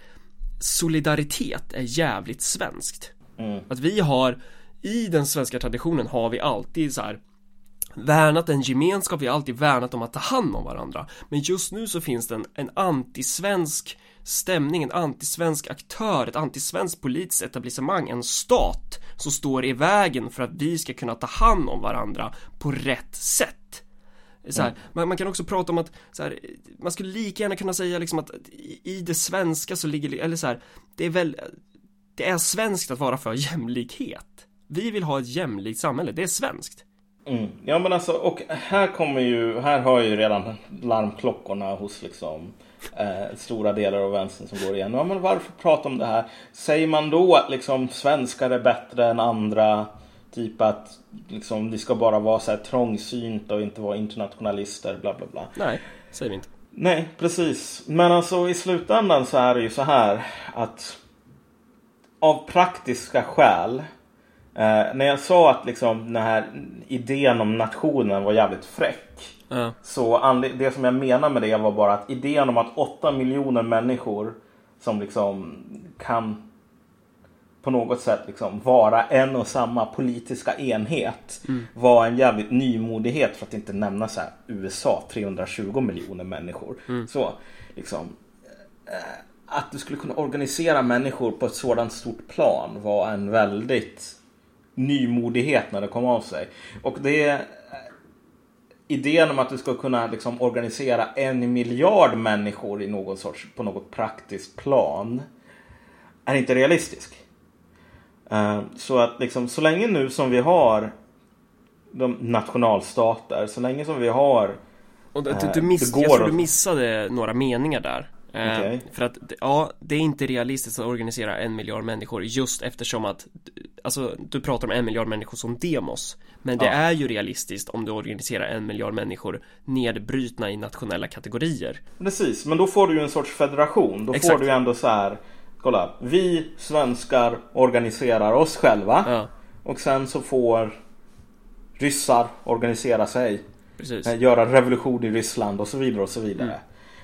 A: solidaritet är jävligt svenskt. Att vi har i den svenska traditionen har vi alltid så här värnat en gemenskap, vi har alltid värnat om att ta hand om varandra. Men just nu så finns det en, en antisvensk stämning, en antisvensk aktör, ett antisvenskt politiskt etablissemang, en stat som står i vägen för att vi ska kunna ta hand om varandra på rätt sätt. Så här, man, man kan också prata om att så här, man skulle lika gärna kunna säga liksom att i, i det svenska så ligger, eller så här, det är väl, det är svenskt att vara för jämlikhet. Vi vill ha ett jämlikt samhälle, det är svenskt.
B: Mm. Ja men alltså, och här kommer ju, här har ju redan larmklockorna hos liksom eh, stora delar av vänstern som går igen. Ja men varför prata om det här? Säger man då att liksom svenskar är bättre än andra? Typ att liksom vi ska bara vara så här trångsynta och inte vara internationalister bla bla bla.
A: Nej, säger vi inte.
B: Nej, precis. Men alltså i slutändan så är det ju så här att av praktiska skäl. Eh, när jag sa att liksom den här idén om nationen var jävligt fräck.
A: Ja,
B: Så det som jag menar med det var bara att idén om att 8 miljoner människor som liksom kan på något sätt liksom vara en och samma politiska enhet var en jävligt nymodighet för att inte nämna så här USA 320 miljoner människor. Så liksom eh, att du skulle kunna organisera människor på ett sådant stort plan var en väldigt nymodighet när det kom av sig. Och det idén om att du ska kunna liksom organisera en miljard människor i någon sorts, på något praktiskt plan är inte realistisk. Eh, Så att liksom, så länge nu som vi har de nationalstater, så länge som vi har
A: och du,
B: Eh,
A: du, miss,
B: det
A: jag tror du missade några meningar där. Eh,
B: Okej.
A: För att, ja, det är inte realistiskt att organisera en miljard människor just eftersom att Alltså, du pratar om en miljard människor som demos Men det
B: Ja.
A: är ju realistiskt om du organiserar en miljard människor nedbrutna i nationella kategorier
B: Precis, men då får du ju en sorts federation. Då får
A: Exakt.
B: du ju ändå så här. Kolla, vi svenskar organiserar oss själva.
A: Ja,
B: Och sen så får ryssar organisera sig.
A: precis
B: eh, Göra revolution i Ryssland och så vidare och så vidare.
A: Mm.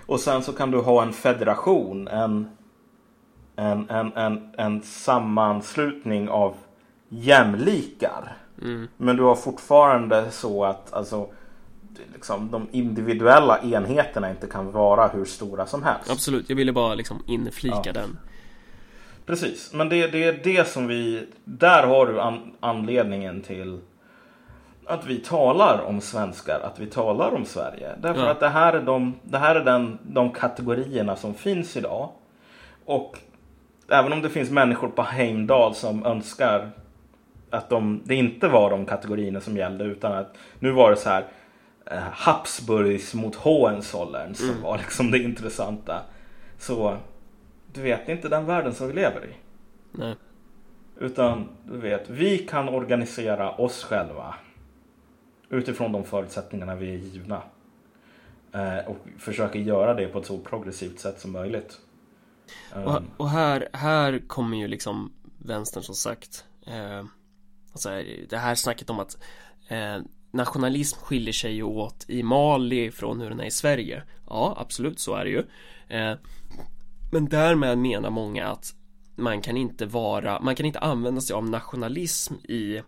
B: Och sen så kan du ha en federation. En, en, en, en, en sammanslutning av jämlikar.
A: Mm.
B: Men du har fortfarande så att alltså, liksom, de individuella enheterna inte kan vara hur stora som helst.
A: Absolut, jag ville bara liksom inflika
B: Ja.
A: den
B: Precis, men det, det är det som vi... Där har du an, anledningen till att vi talar om svenskar, att vi talar om Sverige. Därför
A: Ja.
B: att det här är, de, det här är den, de kategorierna som finns idag. Och även om det finns människor på Heimdal som önskar att de, det inte var de kategorierna som gällde utan att nu var det så här eh, Habsburgs mot Hohenzollern som var liksom det intressanta. Så du vet, det är inte den världen som vi lever i.
A: Nej.
B: Utan du vet, vi kan organisera oss själva utifrån de förutsättningarna vi är givna. Eh, och försöka göra det på ett så progressivt sätt som möjligt.
A: Och, och här, här kommer ju liksom vänstern som sagt eh, alltså Det här snacket om att eh, Nationalism skiljer sig ju åt i Mali från hur den är i Sverige Ja, absolut så är det ju eh, men därmed menar många att man kan inte vara, man kan inte använda sig av nationalism i,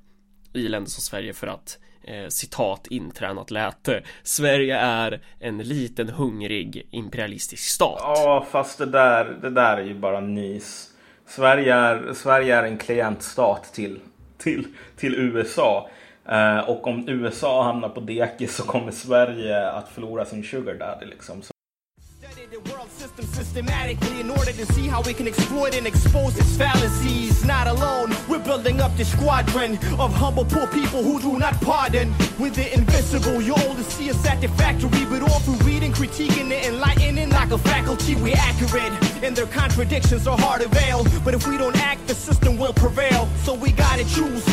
A: i länder som Sverige för att eh, citat intränat läte Sverige är en liten hungrig imperialistisk stat
B: Ja, fast det där, det där är ju bara nys. Sverige är, Sverige är en klientstat till, till, till USA. Eh, och om USA hamnar på dekis så kommer Sverige att förlora sin sugar daddy liksom.
D: The world system systematically in order to see how we can exploit and expose its fallacies. Not alone, we're building up this squadron of humble poor people who do not pardon. With the invisible, you only see us at the factory, but all through reading, critiquing, and enlightening like a faculty, we're accurate. And their contradictions are hard to veil. But if we don't act, the system will prevail. So we gotta choose,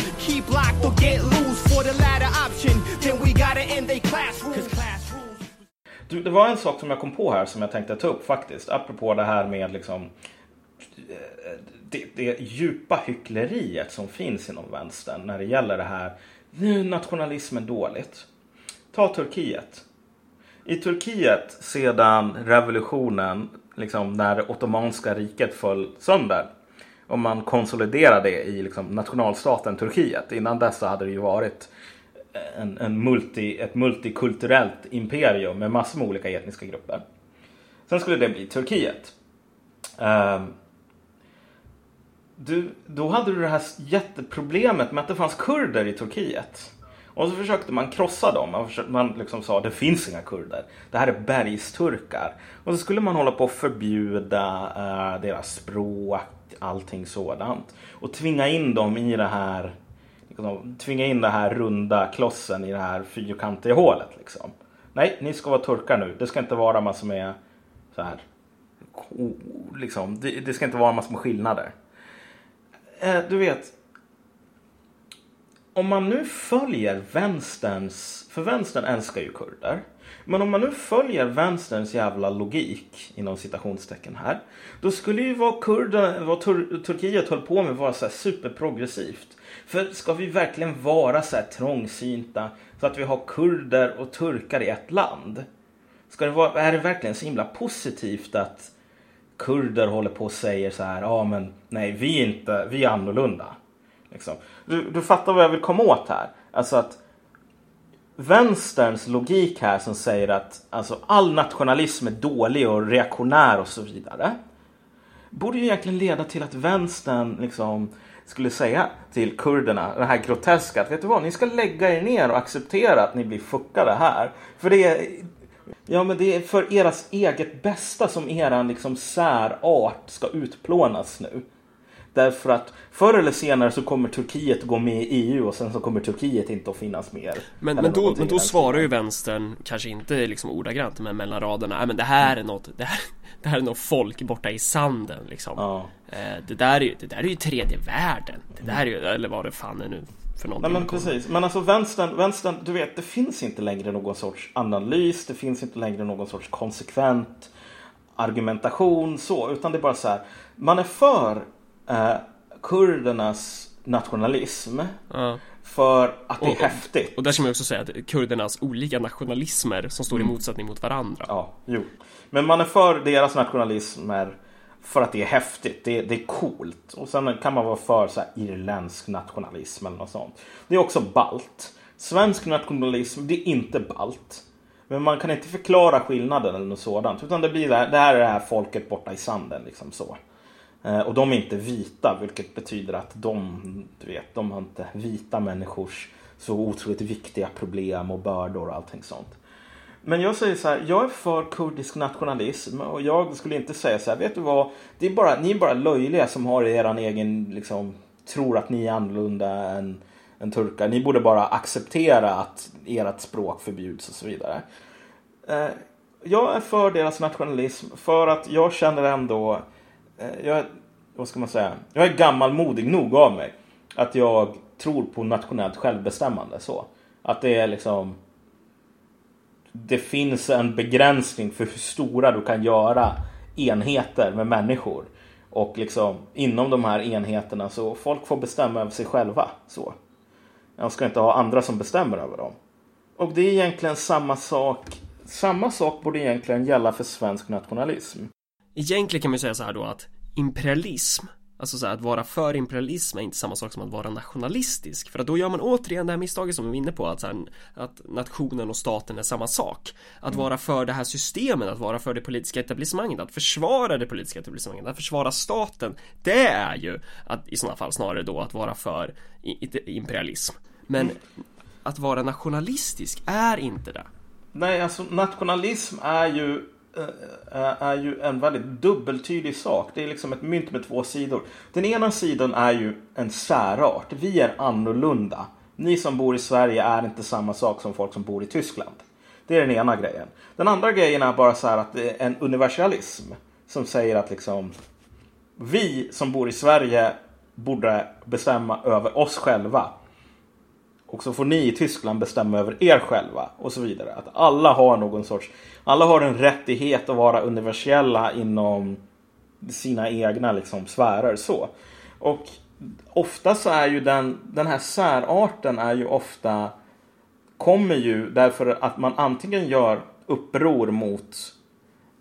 B: det var en sak som jag kom på här som jag tänkte ta upp faktiskt. Apropå det här med liksom eh, det, det djupa hyckleriet som finns inom vänstern när det gäller det här. Nu är nationalismen dåligt. Ta Turkiet. I Turkiet sedan revolutionen, liksom när det ottomanska riket föll sönder. Och man konsoliderade det i liksom nationalstaten Turkiet. Innan dess så hade det ju varit en, en multi, ett multikulturellt imperium med massor med olika etniska grupper. Sen skulle det bli Turkiet. Um, du, då hade du det här jätteproblemet med att det fanns kurder i Turkiet. Och så försökte man krossa dem. Man, försökte, man liksom sa det finns inga kurder. Det här är bergsturkar. Och så skulle man hålla på att förbjuda uh, deras språk, allting sådant. Och tvinga in dem i det här liksom, tvinga in den här runda klossen i det här fyrkantiga hålet. Liksom. Nej, ni ska vara turkar nu. Det ska inte vara massor med så här. Liksom, det, det ska inte vara massor med skillnader. Eh, du vet. Om man nu följer vänsterns, för vänstern älskar ju kurder. Men om man nu följer vänsterns jävla logik inom citationstecken här. Då skulle ju vad, kurden, vad Tur, Turkiet höll på med vara så här superprogressivt. För ska vi verkligen vara så här trångsynta så att vi har kurder och turkar i ett land? Ska det vara, är det verkligen så himla positivt att kurder håller på och säger så här, ja men nej vi är inte, vi är annorlunda. Liksom. Du, du fattar vad jag vill komma åt här? Alltså att vänsterns logik här som säger att alltså, all nationalism är dålig och reaktionär och så vidare. Borde ju egentligen leda till att vänstern liksom skulle säga till kurderna det här groteska att vet du vad, ni ska lägga er ner och acceptera att ni blir fuckade här. För det är, ja, men det är för eras eget bästa som eran liksom särart ska utplånas nu. Därför att förr eller senare så kommer Turkiet gå med i EU och sen så kommer Turkiet inte att finnas mer.
A: Men, men, då, men då svarar ju vänstern, kanske inte liksom ordagrant men mellan raderna, men det här är något, det här, *laughs* det här är något folk borta i sanden liksom
B: Ja.
A: eh, det, där är ju, det där är ju tredje världen Det där är ju, eller vad det fan är nu för någonting
B: Nej men precis. Men alltså vänstern, vänstern, du vet det finns inte längre någon sorts analys. Det finns inte längre någon sorts konsekvent argumentation så. Utan det är bara så här. Man är för eh, kurdernas nationalism.
A: Ja.
B: För att det är
A: Och-
B: häftigt.
A: Och där ska man också säga att kurdernas olika nationalismer som står i motsättning mot varandra
B: Ja, jo. Men man är för deras nationalismer för att det är häftigt. Det, det är coolt. Och sen kan man vara för så här, irländsk nationalism eller något sånt. Det är också balt. Svensk nationalism, det är inte balt. Men man kan inte förklara skillnaden eller något sådant. Utan det blir det här, det här är det här folket borta i sanden. Liksom så. Eh, och de är inte vita, vilket betyder att de, du vet, de har inte vita människors så otroligt viktiga problem och bördor och allting sånt. Men jag säger så här, jag är för kurdisk nationalism och jag skulle inte säga så här, vet du vad, det är bara, ni är bara löjliga som har er egen liksom, tror att ni är annorlunda än, än turkar. Ni borde bara acceptera att ert språk förbjuds och så vidare. Eh, jag är för deras nationalism för att jag känner ändå, Eh, jag, vad ska man säga, jag är gammalmodig nog av mig. Att jag tror på nationellt självbestämmande så. Att det är liksom det finns en begränsning för hur stora du kan göra enheter med människor. Och liksom inom de här enheterna så folk får bestämma över sig själva. Så. Jag ska inte ha andra som bestämmer över dem. Och det är egentligen samma sak. Samma sak borde egentligen gälla för svensk nationalism.
A: Egentligen kan man ju säga så här då att imperialism Alltså så här, att vara för imperialism är inte samma sak som att vara nationalistisk. För att då gör man återigen det här misstaget som vi var inne på att, så här, att nationen och staten är samma sak. Att vara för det här systemet, att vara för det politiska etablissemanget Att försvara det politiska etablissemanget, att försvara staten. Det är ju att i sådana fall snarare då att vara för imperialism. Men att vara nationalistisk är inte det.
B: Nej, alltså nationalism är ju Eh, eh, är ju en väldigt dubbeltydig sak. Det är liksom ett mynt med två sidor. Den ena sidan är ju en särart. Vi är annorlunda. Ni som bor i Sverige är inte samma sak som folk som bor i Tyskland. Det är den ena grejen. Den andra grejen är bara så här att det är en universalism. Som säger att liksom vi som bor i Sverige borde bestämma över oss själva. Och så får ni i Tyskland bestämma över er själva och så vidare. Att alla har någon sorts, alla har en rättighet att vara universella inom sina egna liksom sfärer så. Och ofta så är ju den, den här särarten är ju ofta kommer ju därför att man antingen gör uppror mot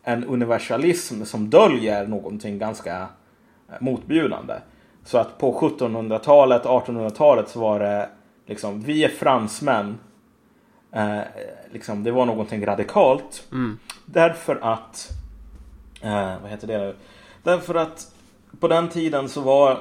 B: en universalism som döljer någonting ganska eh, motbjudande. Så att på 1700-talet, 1800-talet så var det liksom, vi är fransmän. Eh, liksom, det var någonting radikalt.
A: Mm.
B: Därför att, eh, vad heter det nu? Därför att på den tiden så var,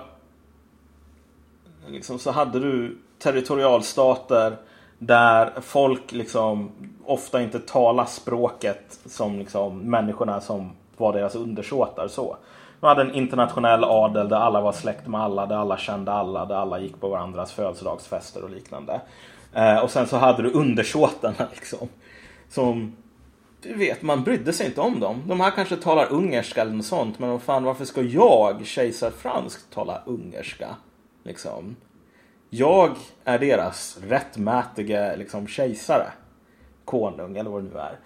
B: liksom, så hade du territorialstater där folk liksom ofta inte talar språket som liksom människorna som var deras undersåtar så. De hade en internationell adel där alla var släkt med alla, där alla kände alla, där alla gick på varandras födelsedagsfester och liknande. Eh, och sen så hade du undersåtarna *laughs* liksom. Som, du vet, man brydde sig inte om dem. De här kanske talar ungerska eller något sånt, men vad fan, varför ska jag, kejsar fransk, tala ungerska? Liksom. Jag är deras rättmätige liksom, kejsare. Konung eller vad det nu är.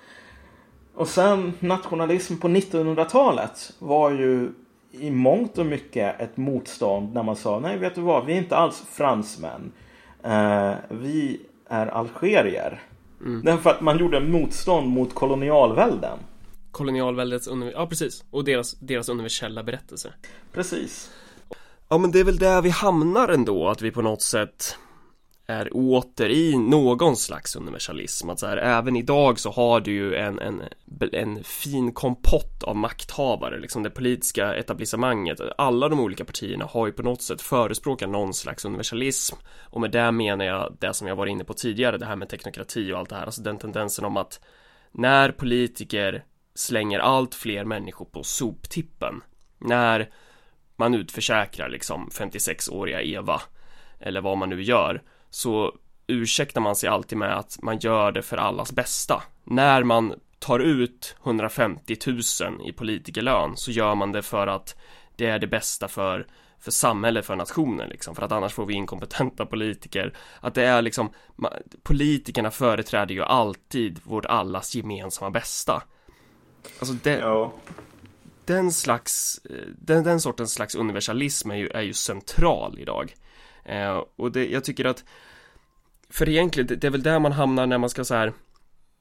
B: Och sen nationalism på 1900-talet var ju i mångt och mycket ett motstånd när man sa nej vet du vad, vi är inte alls fransmän. Eh, vi är algerier.
A: Mm.
B: Därför att man gjorde motstånd mot kolonialvälden.
A: Kolonialväldets, ja precis, och deras, deras universella berättelse
B: Precis.
A: Ja men det är väl där vi hamnar ändå, att vi på något sätt är åter i någon slags universalism. Att så här, även idag så har du ju en, en, en fin kompott av makthavare, liksom det politiska etablissemanget. Alla de olika partierna har ju på något sätt förespråkat någon slags universalism. Och med det menar jag det som jag var inne på tidigare, det här med teknokrati och allt det här. Alltså den tendensen om att när politiker slänger allt fler människor på soptippen, när man utförsäkrar liksom 56-åriga Eva, eller vad man nu gör, så ursäktar man sig alltid med att man gör det för allas bästa. När man tar ut 150 000 i politikerlön så gör man det för att det är det bästa för för samhället, för nationen liksom, för att annars får vi inkompetenta politiker. Att det är liksom, politikerna företräder ju alltid vårt allas gemensamma bästa. Alltså det,
B: Ja.
A: den slags, den, den sortens slags universalism är ju, är ju central idag. Eh, och det, jag tycker att För egentligen, det, det är väl där man hamnar när man ska så här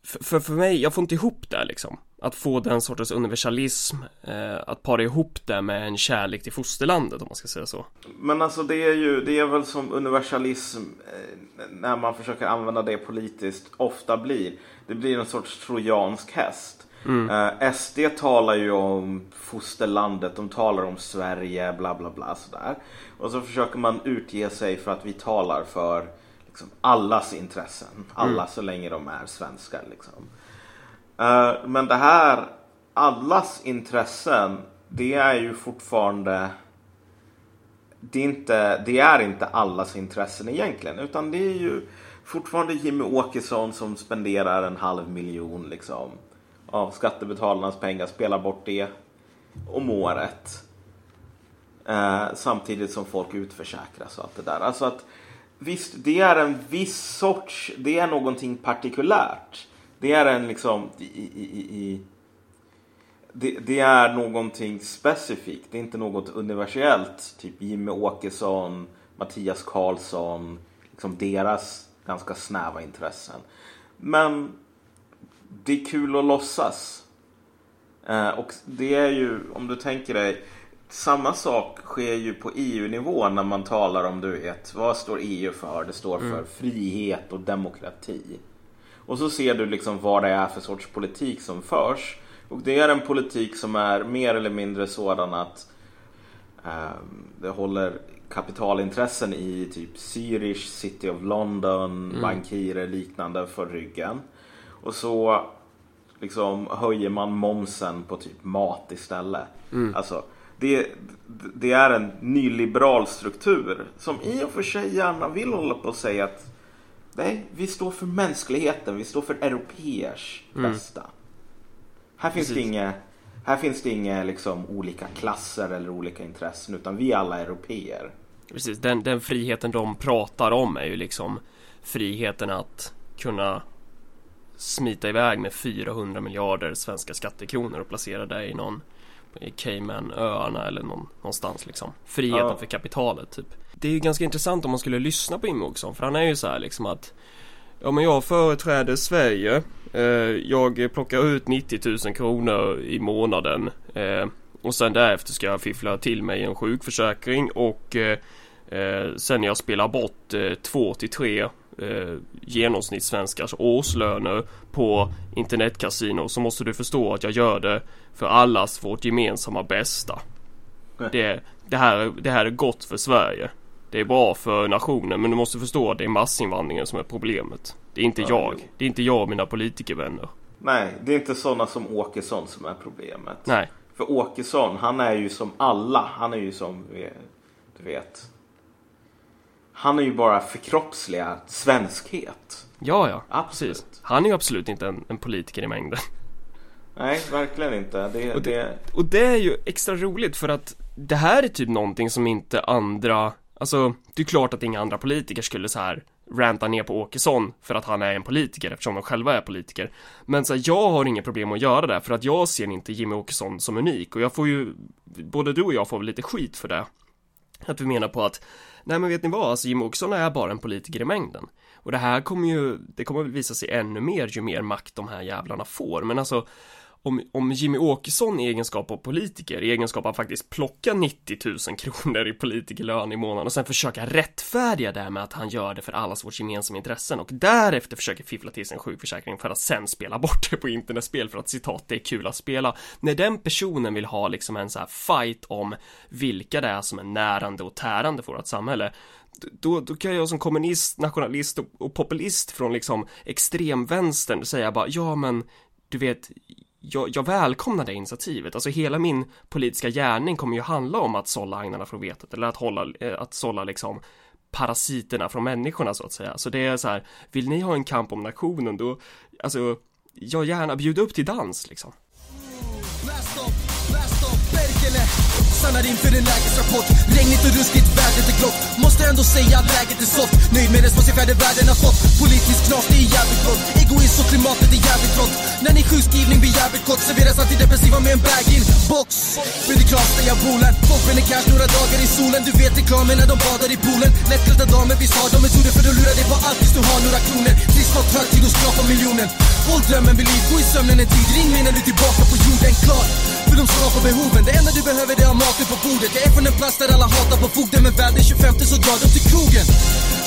A: för, för, för mig, jag får inte ihop det liksom Att få den sortens universalism eh, Att para ihop det med en kärlek till fosterlandet om man ska säga så
B: Men alltså det är ju, det är väl som universalism eh, när man försöker använda det politiskt ofta blir. Det blir en sorts trojansk häst. Eh, SD talar ju om fosterlandet, de talar om Sverige, bla bla bla sådär. Och så försöker man utge sig för att vi talar för liksom, allas intressen. Alla så länge de är svenskar liksom. Eh, men det här, allas intressen, det är ju fortfarande det är, inte, det är inte allas intressen egentligen. Utan det är ju fortfarande Jimmy Åkesson som spenderar en halv miljon liksom, av skattebetalarnas pengar, spelar bort det om året. Eh, samtidigt som folk utförsäkras och allt det där. Alltså att visst, det är en viss sorts, det är någonting partikulärt. Det är en liksom i, i, i, det, det, är någonting specifikt. Det är inte något universellt. Typ Jimmy Åkesson, Mattias Karlsson, liksom deras ganska snäva intressen. Men det är kul att låtsas. Eh, och det är ju, om du tänker dig, samma sak sker ju på EU-nivå när man talar om, du vet, vad står EU för? Det står för mm. frihet och demokrati. Och så ser du liksom vad det är för sorts politik som förs. Och det är en politik som är mer eller mindre sådan att eh, det håller kapitalintressen i typ Zürich, City of London, mm. bankirer liknande för ryggen. Och så liksom höjer man momsen på typ mat istället. Mm. Alltså, det, det, är en nyliberal struktur som i och för sig gärna vill hålla på och säga att nej, vi står för mänskligheten, vi står för europeers mm. bästa. Här finns Precis. det inga här finns det inga liksom, olika klasser eller olika intressen utan vi är alla europeer.
A: Precis, den, den friheten de pratar om är ju liksom friheten att kunna smita iväg med 400 miljarder svenska skattekronor och placera det i någon i Caymanöarna eller någon, någonstans liksom. Friheten ja. för kapitalet typ. Det är ju ganska intressant om man skulle lyssna på Jimmie Åkesson för han är ju så här liksom att Ja men jag företräder Sverige eh, Jag plockar ut 90 000 kronor i månaden eh, Och sen därefter ska jag fiffla till mig en sjukförsäkring och eh, eh Sen när jag spelar bort eh, 2 till 3 eh, genomsnittssvenskars årslöner på internetkasino så måste du förstå att jag gör det för allas vårt gemensamma bästa. Det, det, här, det här är gott för Sverige. Det är bra för nationen men du måste förstå att det är massinvandringen som är problemet. Det är inte ja, jag. Jo. Det är inte jag och mina politikervänner.
B: Nej, det är inte sådana som Åkesson som är problemet.
A: Nej.
B: För Åkesson, han är ju som alla. Han är ju som, du vet, han är ju bara förkroppsliga svenskhet.
A: Ja, ja. Absolut. Precis. Han är ju absolut inte en, en politiker i mängden.
B: Nej, verkligen inte. Det,
A: och,
B: det, det...
A: och det är ju extra roligt för att det här är typ någonting som inte andra, alltså det är klart att inga andra politiker skulle så här ranta ner på Åkesson för att han är en politiker eftersom de själva är politiker. Men så här, jag har inga problem att göra det för att jag ser inte Jimmy Åkesson som unik och jag får ju, både du och jag får väl lite skit för det. Att vi menar på att Nej men vet ni vad, alltså Jim Åkesson är bara en politiker i mängden. Och det här kommer ju, det kommer väl visa sig ännu mer ju mer makt de här jävlarna får. Men alltså, om, om Jimmy Åkesson i egenskap av politiker, i egenskap av faktiskt plocka 90 000 *laughs* kronor i politikerlön i månaden och sen försöka rättfärdiga det med att han gör det för allas vårt gemensamma intressen och därefter försöker fiffla till sin sjukförsäkring för att sen spela bort det på internetspel för att citat, det är kul att spela. När den personen vill ha liksom en så här fight om vilka det är som är närande och tärande för vårt samhälle då, då kan jag som kommunist, nationalist och, och populist från liksom extremvänstern säga bara ja men du vet jag, jag välkomnar det initiativet. Alltså hela min politiska gärning kommer ju handla om att sålla agnarna från vetet eller att hålla, eh, att sålla liksom parasiterna från människorna så att säga. Så det är så här, vill ni ha en kamp om nationen då, alltså, jag gärna bjud upp till dans liksom. Stannar inför en lägesrapport. Regnigt och ruskigt, vädret är grått. Måste ändå säga att läget är soft. Nöjd med responsifärden världen har fått. Politisk knas, det är jävligt gott Egoism och klimatet är jävligt rått. När ni sjukskrivning blir jävligt kort Serveras antidepressiva med en bag-in box. För det där jag poolen Folk bränner cash några dagar i solen. Du vet reklamen när de badar i poolen. Lättklädda damer, visst har de metoder för att lura dig på allt tills du har några kronor. Trist nåt högtid och skrapa miljonen Håll drömmen vid liv, gå i sömnen en tid. Ring mig när du är tillbaka på jorden, klart för de skapar behoven, det enda du behöver det är maten på bordet. Jag är från en plats där alla hatar på fogden Men väl den 25 så drar de till krogen.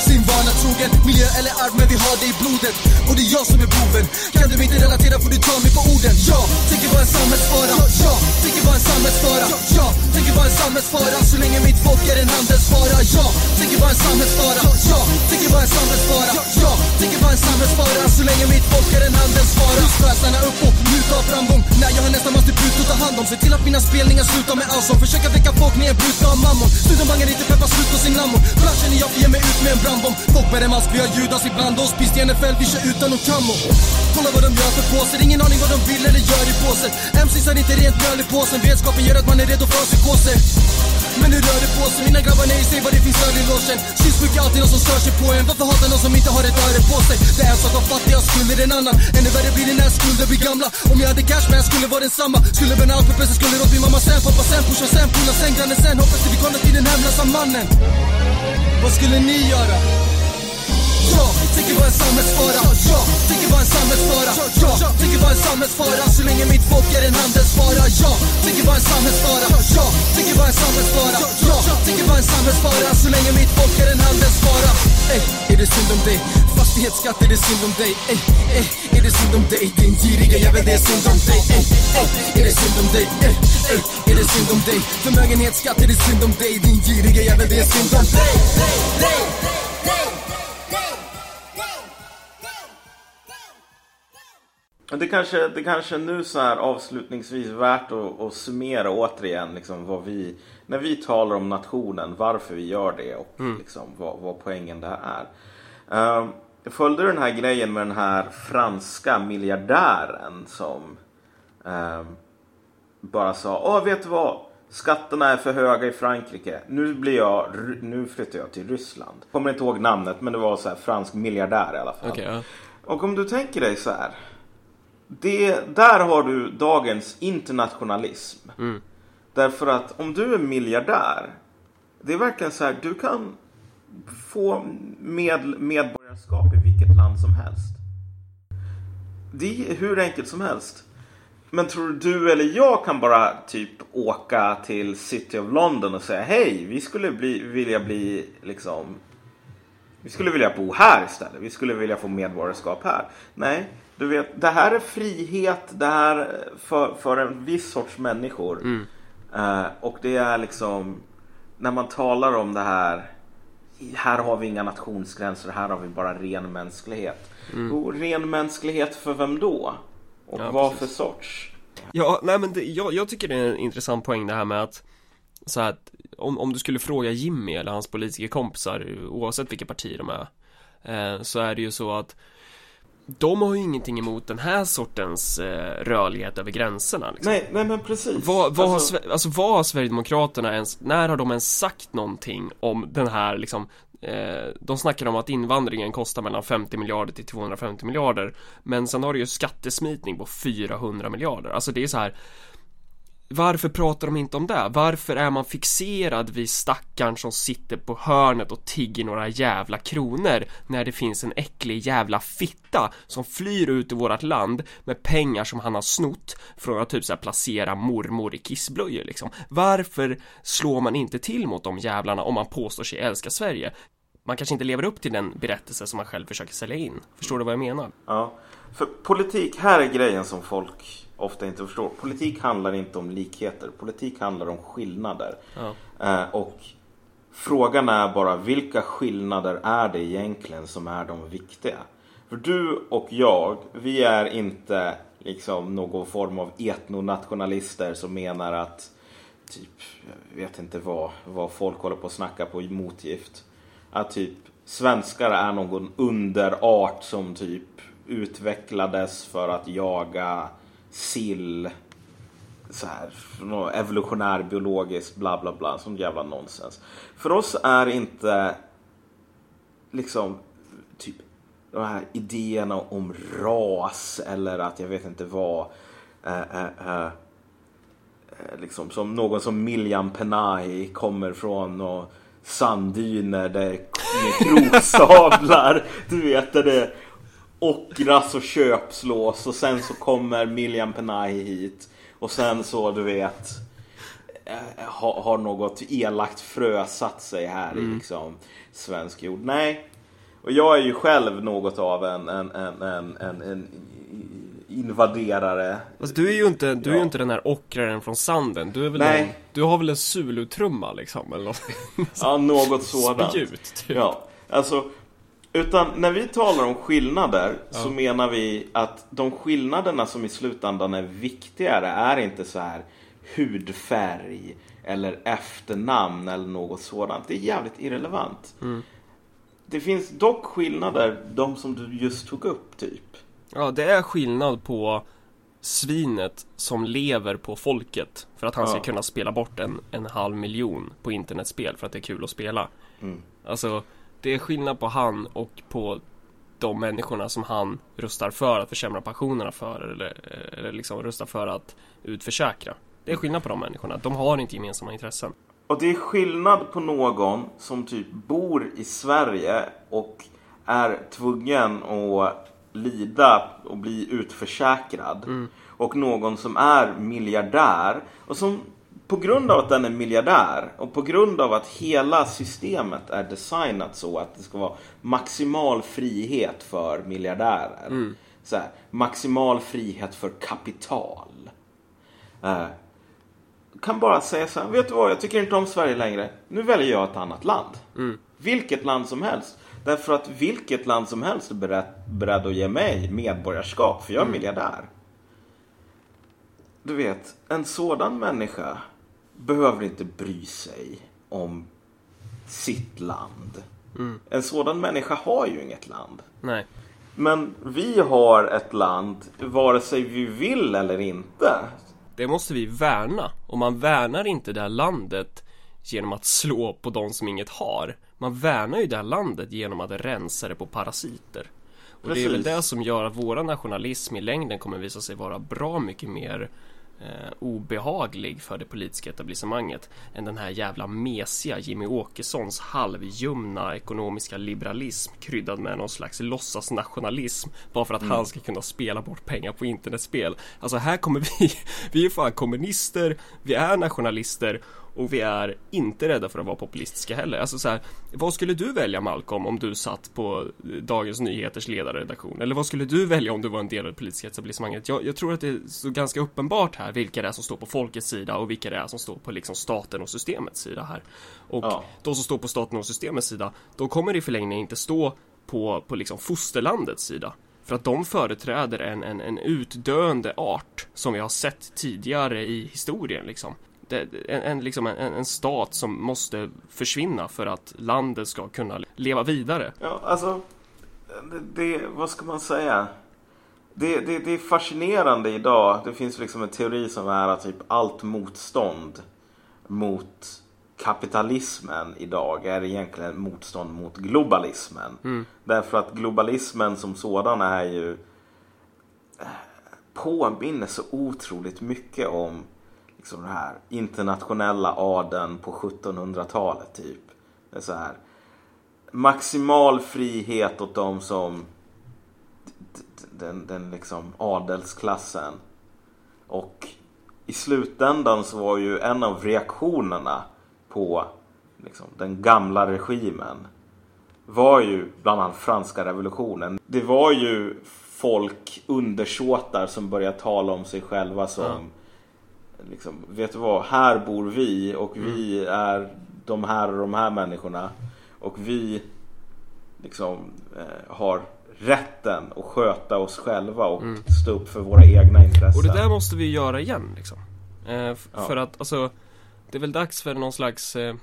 A: Sin vana trogen, miljö eller arv men vi har det i blodet. Och det är jag som är boven. Kan du inte relatera får du ta mig på orden. Ja, tänker vara en samhällsfara. Ja, tänker vara en samhällsfara. Ja, tänker vara en samhällsfara. Så länge mitt folk är en handelsvara. Ja, tänker vara en samhällsfara. Ja, tänker vara en samhällsfara. Ja, tänker vara en samhällsfara. Så länge mitt folk är en handelsvara. Stanna upp och njuta av framgång. När jag har nästan måste ut och ta hand
E: om. Se till att mina spelningar slutar med allsång. Försöka väcka folk med en brudska av mammon. Studenvagnen inte peppar slut på sin lammon. Flashen är jag för ge mig ut med en brand. Folk med en mask, vi har Judas ibland oss. Pist i NFL, vi kör utan och kammo. Kolla vad de gör för påser, ingen aning vad de vill eller gör i påsen. MCs har inte rent mjöl i påsen. Vetskapen gör att man är redo för psykoser. Men nu rör det på sig, mina grabbar nej, säg vad det finns öl i logen. Kyssbruk är alltid någon som stör sig på en. Varför hatar någon som inte har ett öre på sig? Det är en sak att fattig, jag skulder en annan. Ännu värre blir det när skulder blir gamla. Om jag hade cash men jag skulle vara densamma. Skulle bränna allt på pressen, skulle rått min mamma sen Pappa sen, pusha sen, pola sen, grannen sen. Hoppas till vi kommer till den hemlösa mannen. Vad skulle ni göra? Jag tänker vara en samhällsfara jag tänker vara en samhällsfara Jag tänker vara en samhällsfara Så länge mitt folk är en handelsvara Jag tänker vara en samhällsfara jag tänker vara en samhällsfara Jag tänker vara en samhällsfara Så länge mitt folk är en handelsvara Ey, är det synd om dig? Fastighetsskatt, är det synd om dig? Ey, ey, är det synd om dig? Din giriga jävel, det är synd om dig Ey, ey, är det synd om dig? Ey, ey, är det synd om dig? Förmögenhetsskatt, är det synd om dig? Din giriga jävel, det är synd om dig
B: Och det kanske, det kanske nu så här avslutningsvis värt att, att summera återigen liksom vad vi, när vi talar om nationen, varför vi gör det och liksom vad, vad poängen det här är. Jag följde den här grejen med den här franska miljardären som eh, bara sa, åh vet du vad? Skatterna är för höga i Frankrike. Nu, blir jag, nu flyttar jag till Ryssland. Kommer inte ihåg namnet men det var så här fransk miljardär i alla fall.
A: Okej, ja.
B: Och om du tänker dig så här. Det, där har du dagens internationalism. Därför att om du är miljardär. Det är verkligen så här. Du kan få med, medborgarskap i vilket land som helst. Det är hur enkelt som helst. Men tror du eller jag kan bara typ åka till City of London och säga hej, vi skulle bli, vilja bli liksom vi skulle vilja bo här istället. Vi skulle vilja få medborgarskap här. Nej, du vet, det här är frihet. Det här är för, för en viss sorts människor. Eh, och det är liksom när man talar om det här. Här har vi inga nationsgränser. Här har vi bara ren mänsklighet. Och ren mänsklighet för vem då? Och
A: Ja,
B: vad
A: precis.
B: för sorts?
A: Ja, nej men det, jag, jag tycker det är en intressant poäng det här med att så att om, om du skulle fråga Jimmy eller hans politiska kompisar oavsett vilka parti de är eh, så är det ju så att de har ju ingenting emot den här sortens eh, rörlighet över gränserna liksom.
B: Nej, nej men precis.
A: Vad, vad,
B: Alltså-
A: har, alltså, vad har Sverigedemokraterna ens, när har de ens sagt någonting om den här liksom Eh, de snackar om att invandringen kostar mellan 50 miljarder till 250 miljarder Men sen har du ju skattesmitning på 400 miljarder. Alltså det är så här varför pratar de inte om det? Varför är man fixerad vid stackaren som sitter på hörnet och tigger några jävla kronor när det finns en äcklig jävla fitta som flyr ut ur vårat land med pengar som han har snott från att typ så här placera mormor i kissblöjor liksom? Varför slår man inte till mot de jävlarna om man påstår sig älska Sverige? Man kanske inte lever upp till den berättelse som man själv försöker sälja in. Förstår du vad jag menar?
B: Ja, för politik, här är grejen som folk ofta inte förstår. Politik handlar inte om likheter. Politik handlar om skillnader.
A: Ja.
B: Eh, och frågan är bara vilka skillnader är det egentligen som är de viktiga? För du och jag, vi är inte liksom någon form av etnonationalister som menar att typ, jag vet inte vad, vad folk håller på att snacka på i motgift. Att typ svenskar är någon underart som typ utvecklades för att jaga sill. Så här, evolutionär biologiskt bla bla bla, som jävla nonsens. För oss är inte liksom typ de här idéerna om ras eller att jag vet inte vad. eh, eh, eh, eh liksom som någon som Miljan Penai kommer från och sanddyner där med kroksablar. *laughs* Du vet där det ockras och köpslås och sen så kommer Miljan Penai hit och sen så du vet eh, har, något elakt frö satt sig här i liksom svensk jord. Nej, och jag är ju själv något av en, en, en, en, en, en invaderare.
A: Alltså, du är ju inte, du är ju
B: Ja.
A: inte den här ockraren från sanden. Du är väl
B: Nej.
A: en, du har väl en Zulu-trumma liksom eller något?
B: Ja, något *laughs* sådant.
A: Spjut, typ.
B: Ja, alltså. Utan när vi talar om skillnader så menar vi att de skillnaderna som i slutändan är viktigare är inte så här hudfärg eller efternamn eller något sådant. Det är jävligt irrelevant. Det finns dock skillnader, de som du just tog upp typ.
A: Ja, det är skillnad på svinet som lever på folket för att han ska
B: Ja.
A: kunna spela bort en, en halv miljon på internetspel för att det är kul att spela.
B: Mm.
A: Alltså, det är skillnad på han och på de människorna som han röstar för att försämra pensionerna för eller, eller liksom röstar för att utförsäkra. Det är skillnad på de människorna. De har inte gemensamma intressen.
B: Och det är skillnad på någon som typ bor i Sverige och är tvungen att lida och bli utförsäkrad. Och någon som är miljardär och som på grund av att den är miljardär och på grund av att hela systemet är designat så att det ska vara maximal frihet för miljardärer. Så här, maximal frihet för kapital. Eh, kan bara säga så här, vet du vad, jag tycker inte om Sverige längre. Nu väljer jag ett annat land. Vilket land som helst. Därför att vilket land som helst är beredd, beredd att ge mig medborgarskap, för jag är miljardär. Du vet, en sådan människa behöver inte bry sig om sitt land. En sådan människa har ju inget land.
A: Nej.
B: Men vi har ett land, vare sig vi vill eller inte.
A: Det måste vi värna och man värnar inte det här landet genom att slå på de som inget har. Man värnar ju det här landet genom att rensa det på parasiter. Och det är väl
B: Precis.
A: det som gör att våra nationalism i längden kommer visa sig vara bra mycket mer eh, obehaglig för det politiska etablissemanget än den här jävla mesiga Jimmy Åkessons halvljumna ekonomiska liberalism kryddad med någon slags låtsasnationalism bara för att han ska kunna spela bort pengar på internetspel. Alltså här kommer vi, *laughs* vi är fan kommunister, vi är nationalister och vi är inte rädda för att vara populistiska heller. Alltså så här, vad skulle du välja Malcolm om du satt på Dagens Nyheters ledarredaktion? Eller vad skulle du välja om du var en del av det politiska etablissemanget? Jag, jag tror att det är så ganska uppenbart här vilka det är som står på folkets sida och vilka det är som står på liksom staten och systemets sida här. Och
B: Ja.
A: de som står på staten och systemets sida, de kommer i förlängningen inte stå på, på liksom fosterlandets sida. För att de företräder en, en, en utdöende art som vi har sett tidigare i historien liksom. Det, en, en, liksom en, en stat som måste försvinna för att landet ska kunna leva vidare.
B: Ja, alltså, det, det, vad ska man säga? Det, det, det är fascinerande idag. Det finns liksom en teori som är att typ allt motstånd mot kapitalismen idag är egentligen motstånd mot globalismen. Därför att globalismen som sådan är ju eh, påminner så otroligt mycket om liksom den här internationella adeln på 1700-talet typ. Det är så här maximal frihet åt de som den, den liksom adelsklassen. Och i slutändan så var ju en av reaktionerna på liksom, den gamla regimen var ju bland annat franska revolutionen. Det var ju folk, undersåtar som började tala om sig själva som liksom, vet du vad, här bor vi och vi är de här och de här människorna. Och vi liksom eh, har rätten att sköta oss själva och stå upp för våra egna intressen.
A: Och det där måste vi göra igen liksom. Eh,
B: Ja.
A: För att alltså, det är väl dags för någon slags eh,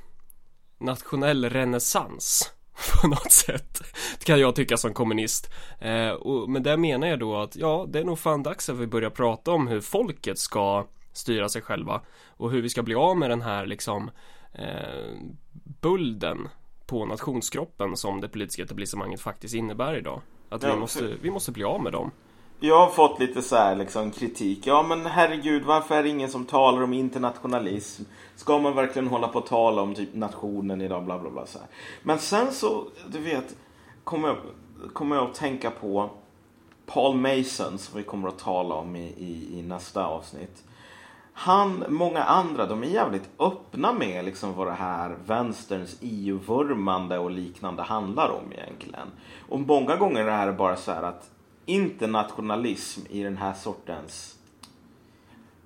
A: nationell renässans *laughs* på något sätt. Det kan jag tycka som kommunist. Eh, och, men där menar jag då att ja, det är nog fan dags att vi börjar prata om hur folket ska styra sig själva och hur vi ska bli av med den här liksom eh, bulden på nationskroppen som det politiska etablissemanget faktiskt innebär idag. Att
B: Ja,
A: vi,
B: för-
A: måste, vi måste bli av med dem.
B: Jag har fått lite så här liksom kritik. Ja men herregud, varför är det ingen som talar om internationalism? Ska man verkligen hålla på att tala om typ nationen idag? Bla bla bla så här. Men sen så, du vet, kommer jag, kommer jag att tänka på Paul Mason som vi kommer att tala om i, i, i nästa avsnitt. Han, många andra, de är jävligt öppna med liksom vad det här vänsterns EU-vurmande och liknande handlar om egentligen. Och många gånger är det här bara så här att internationalism i den här sortens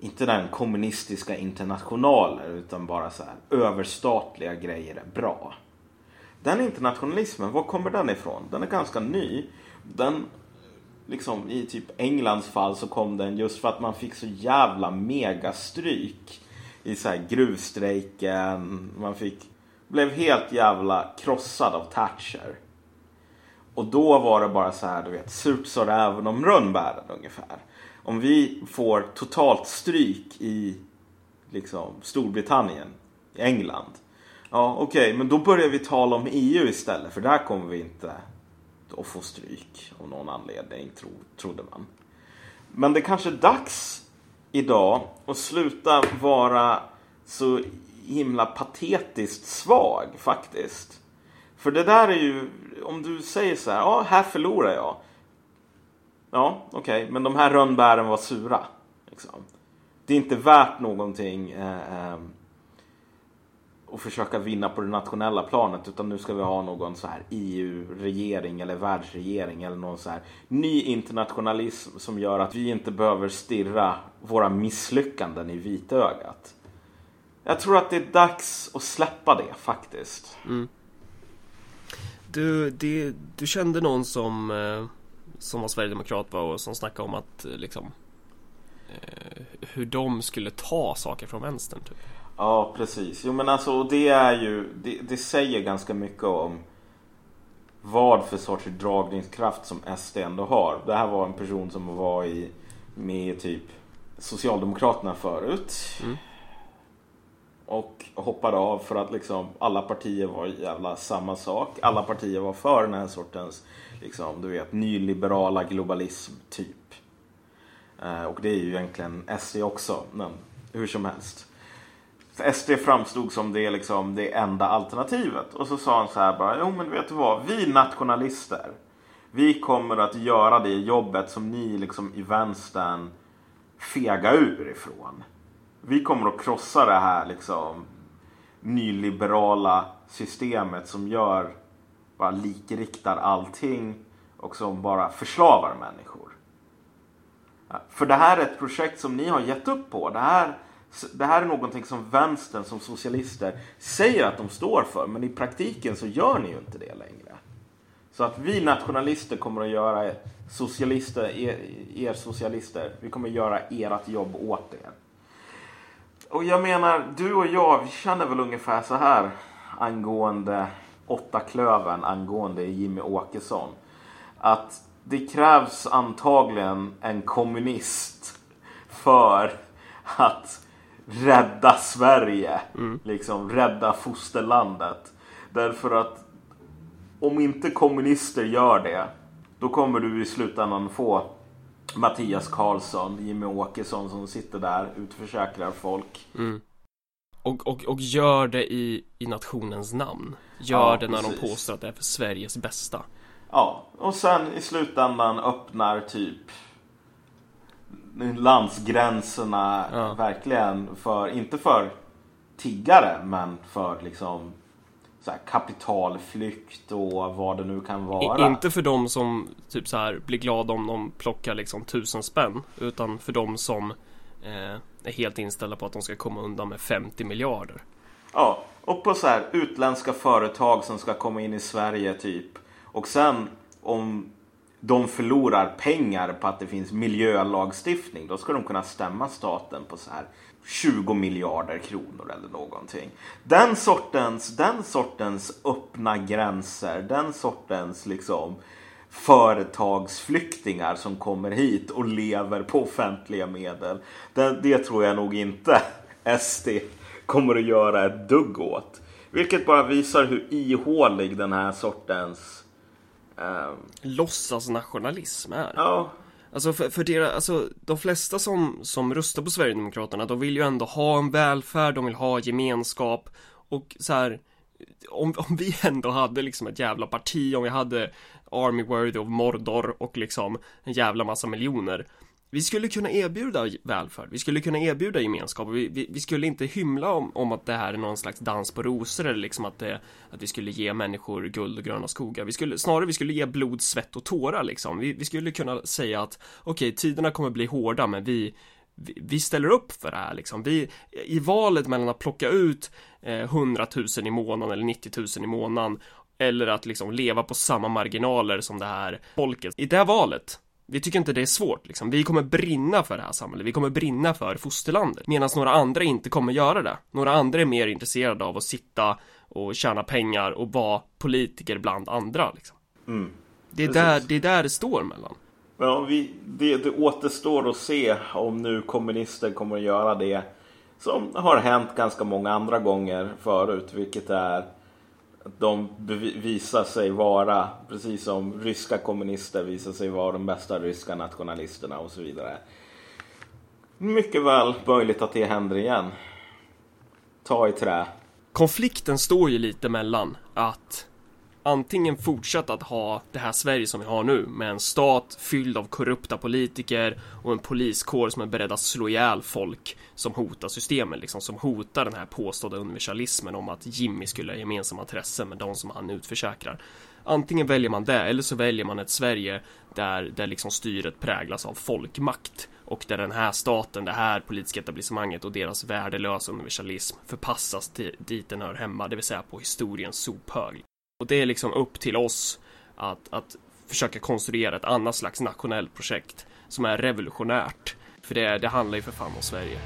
B: inte den kommunistiska internationalen utan bara så här överstatliga grejer är bra. Den internationalismen, var kommer den ifrån? Den är ganska ny. Den, liksom i typ Englands fall så kom den just för att man fick så jävla megastryk i så här gruvstrejken. Man fick, blev helt jävla krossad av Thatcher. Och då var det bara så här, du vet, surt sa räven om rönnbären ungefär. Om vi får totalt stryk i liksom Storbritannien, i England. Ja, okej, okay, men då börjar vi tala om EU istället, för där kommer vi inte att få stryk av någon anledning, tro, trodde man. Men det kanske är dags idag att sluta vara så himla patetiskt svag faktiskt. För det där är ju, om du säger så här, ja här förlorar jag. Ja, okej, okay, men de här rönnbären var sura. Liksom. Det är inte värt någonting eh, eh och försöka vinna på det nationella planet utan nu ska vi ha någon så här EU-regering eller världsregering eller någon så här ny internationalism som gör att vi inte behöver stirra våra misslyckanden i vitögat. Jag tror att det är dags att släppa det faktiskt.
A: Mm. Du, det, du kände någon som, eh, som var sverigedemokrat och som snackade om att eh, liksom eh, hur de skulle ta saker från vänstern typ.
B: Ja, precis. Jo, men alltså det är ju, det, det säger ganska mycket om vad för sorts dragningskraft som SD ändå har. Det här var en person som var i, med typ Socialdemokraterna förut. Mm. Och hoppade av för att liksom alla partier var jävla samma sak. Alla partier var för den här sortens, liksom, du vet, nyliberala globalism typ. Eh, och det är ju egentligen SD också, men hur som helst. SD framstod som det, liksom, det enda alternativet. Och så sa han så här bara, jo men vet du vad, vi nationalister, vi kommer att göra det jobbet som ni liksom i vänstern fega ur ifrån. Vi kommer att krossa det här liksom nyliberala systemet som gör, bara likriktar allting och som bara förslavar människor. För det här är ett projekt som ni har gett upp på. Det här det här är någonting som vänstern som socialister säger att de står för, men i praktiken så gör ni ju inte det längre. Så att vi nationalister kommer att göra socialister, er, er socialister, vi kommer att göra ert jobb åt er. Och jag menar, du och jag, vi känner väl ungefär så här angående åtta klöven angående Jimmy Åkesson. Att det krävs antagligen en kommunist för att rädda Sverige. Mm. Liksom rädda fosterlandet. Därför att om inte kommunister gör det, då kommer du i slutändan få Mattias Karlsson, Jimmy Åkesson som sitter där, utförsäkrar folk.
A: Mm. Och, och, och gör det i, i nationens namn. Gör ja, det när precis. de påstår att det är för Sveriges bästa.
B: Ja, och sen i slutändan öppnar typ landsgränserna ja. verkligen för, inte för tiggare men för liksom så här, kapitalflykt och vad det nu kan vara.
A: Inte för de som typ så här blir glada om de plockar liksom tusen spänn utan för de som eh, är helt inställda på att de ska komma undan med 50 miljarder.
B: Ja, och på så här utländska företag som ska komma in i Sverige typ. Och sen om de förlorar pengar på att det finns miljölagstiftning. Då ska de kunna stämma staten på så här 20 miljarder kronor eller någonting. Den sortens, den sortens öppna gränser, den sortens liksom företagsflyktingar som kommer hit och lever på offentliga medel. Det, det tror jag nog inte *laughs* SD kommer att göra ett dugg åt. Vilket bara visar hur ihålig den här sortens
A: Um, Låtsasnationalism är.
B: Ja.
A: Alltså för, för deras, alltså de flesta som, som röstar på Sverigedemokraterna, de vill ju ändå ha en välfärd, de vill ha gemenskap och så här, om, om vi *laughs* ändå hade liksom ett jävla parti, om vi hade Army Worthy of Mordor och liksom en jävla massa miljoner vi skulle kunna erbjuda välfärd, vi skulle kunna erbjuda gemenskap vi, vi, vi, skulle inte hymla om, om att det här är någon slags dans på rosor eller liksom att, det, att vi skulle ge människor guld och gröna skogar. Vi skulle, snarare vi skulle ge blod, svett och tårar liksom. Vi, vi skulle kunna säga att okej, okay, tiderna kommer bli hårda men vi, vi, vi, ställer upp för det här liksom. Vi, I valet mellan att plocka ut eh, 100 000 i månaden eller 90 000 i månaden eller att liksom leva på samma marginaler som det här folket. I det valet vi tycker inte det är svårt liksom. Vi kommer brinna för det här samhället. Vi kommer brinna för fosterlandet. Medan några andra inte kommer göra det. Några andra är mer intresserade av att sitta och tjäna pengar och vara politiker bland andra liksom.
B: Mm.
A: Det, är
B: Precis.
A: där, det är där det står mellan.
B: Ja, vi, det, det återstår att se om nu kommunister kommer att göra det som har hänt ganska många andra gånger förut, vilket är de visar sig vara, precis som ryska kommunister visar sig vara de bästa ryska nationalisterna och så vidare. Mycket väl möjligt att det händer igen. Ta i trä.
A: Konflikten står ju lite mellan att antingen fortsätta att ha det här Sverige som vi har nu med en stat fylld av korrupta politiker och en poliskår som är beredd att slå ihjäl folk som hotar systemen, liksom som hotar den här påstådda universalismen om att Jimmy skulle ha gemensamma intressen med de som han utförsäkrar. Antingen väljer man det eller så väljer man ett Sverige där, där liksom styret präglas av folkmakt och där den här staten, det här politiska etablissemanget och deras värdelösa universalism förpassas till dit den hör hemma, det vill säga på historiens sophög. Och det är liksom upp till oss att, att försöka konstruera ett annat slags nationellt projekt som är revolutionärt. För det, det handlar ju för fan om Sverige.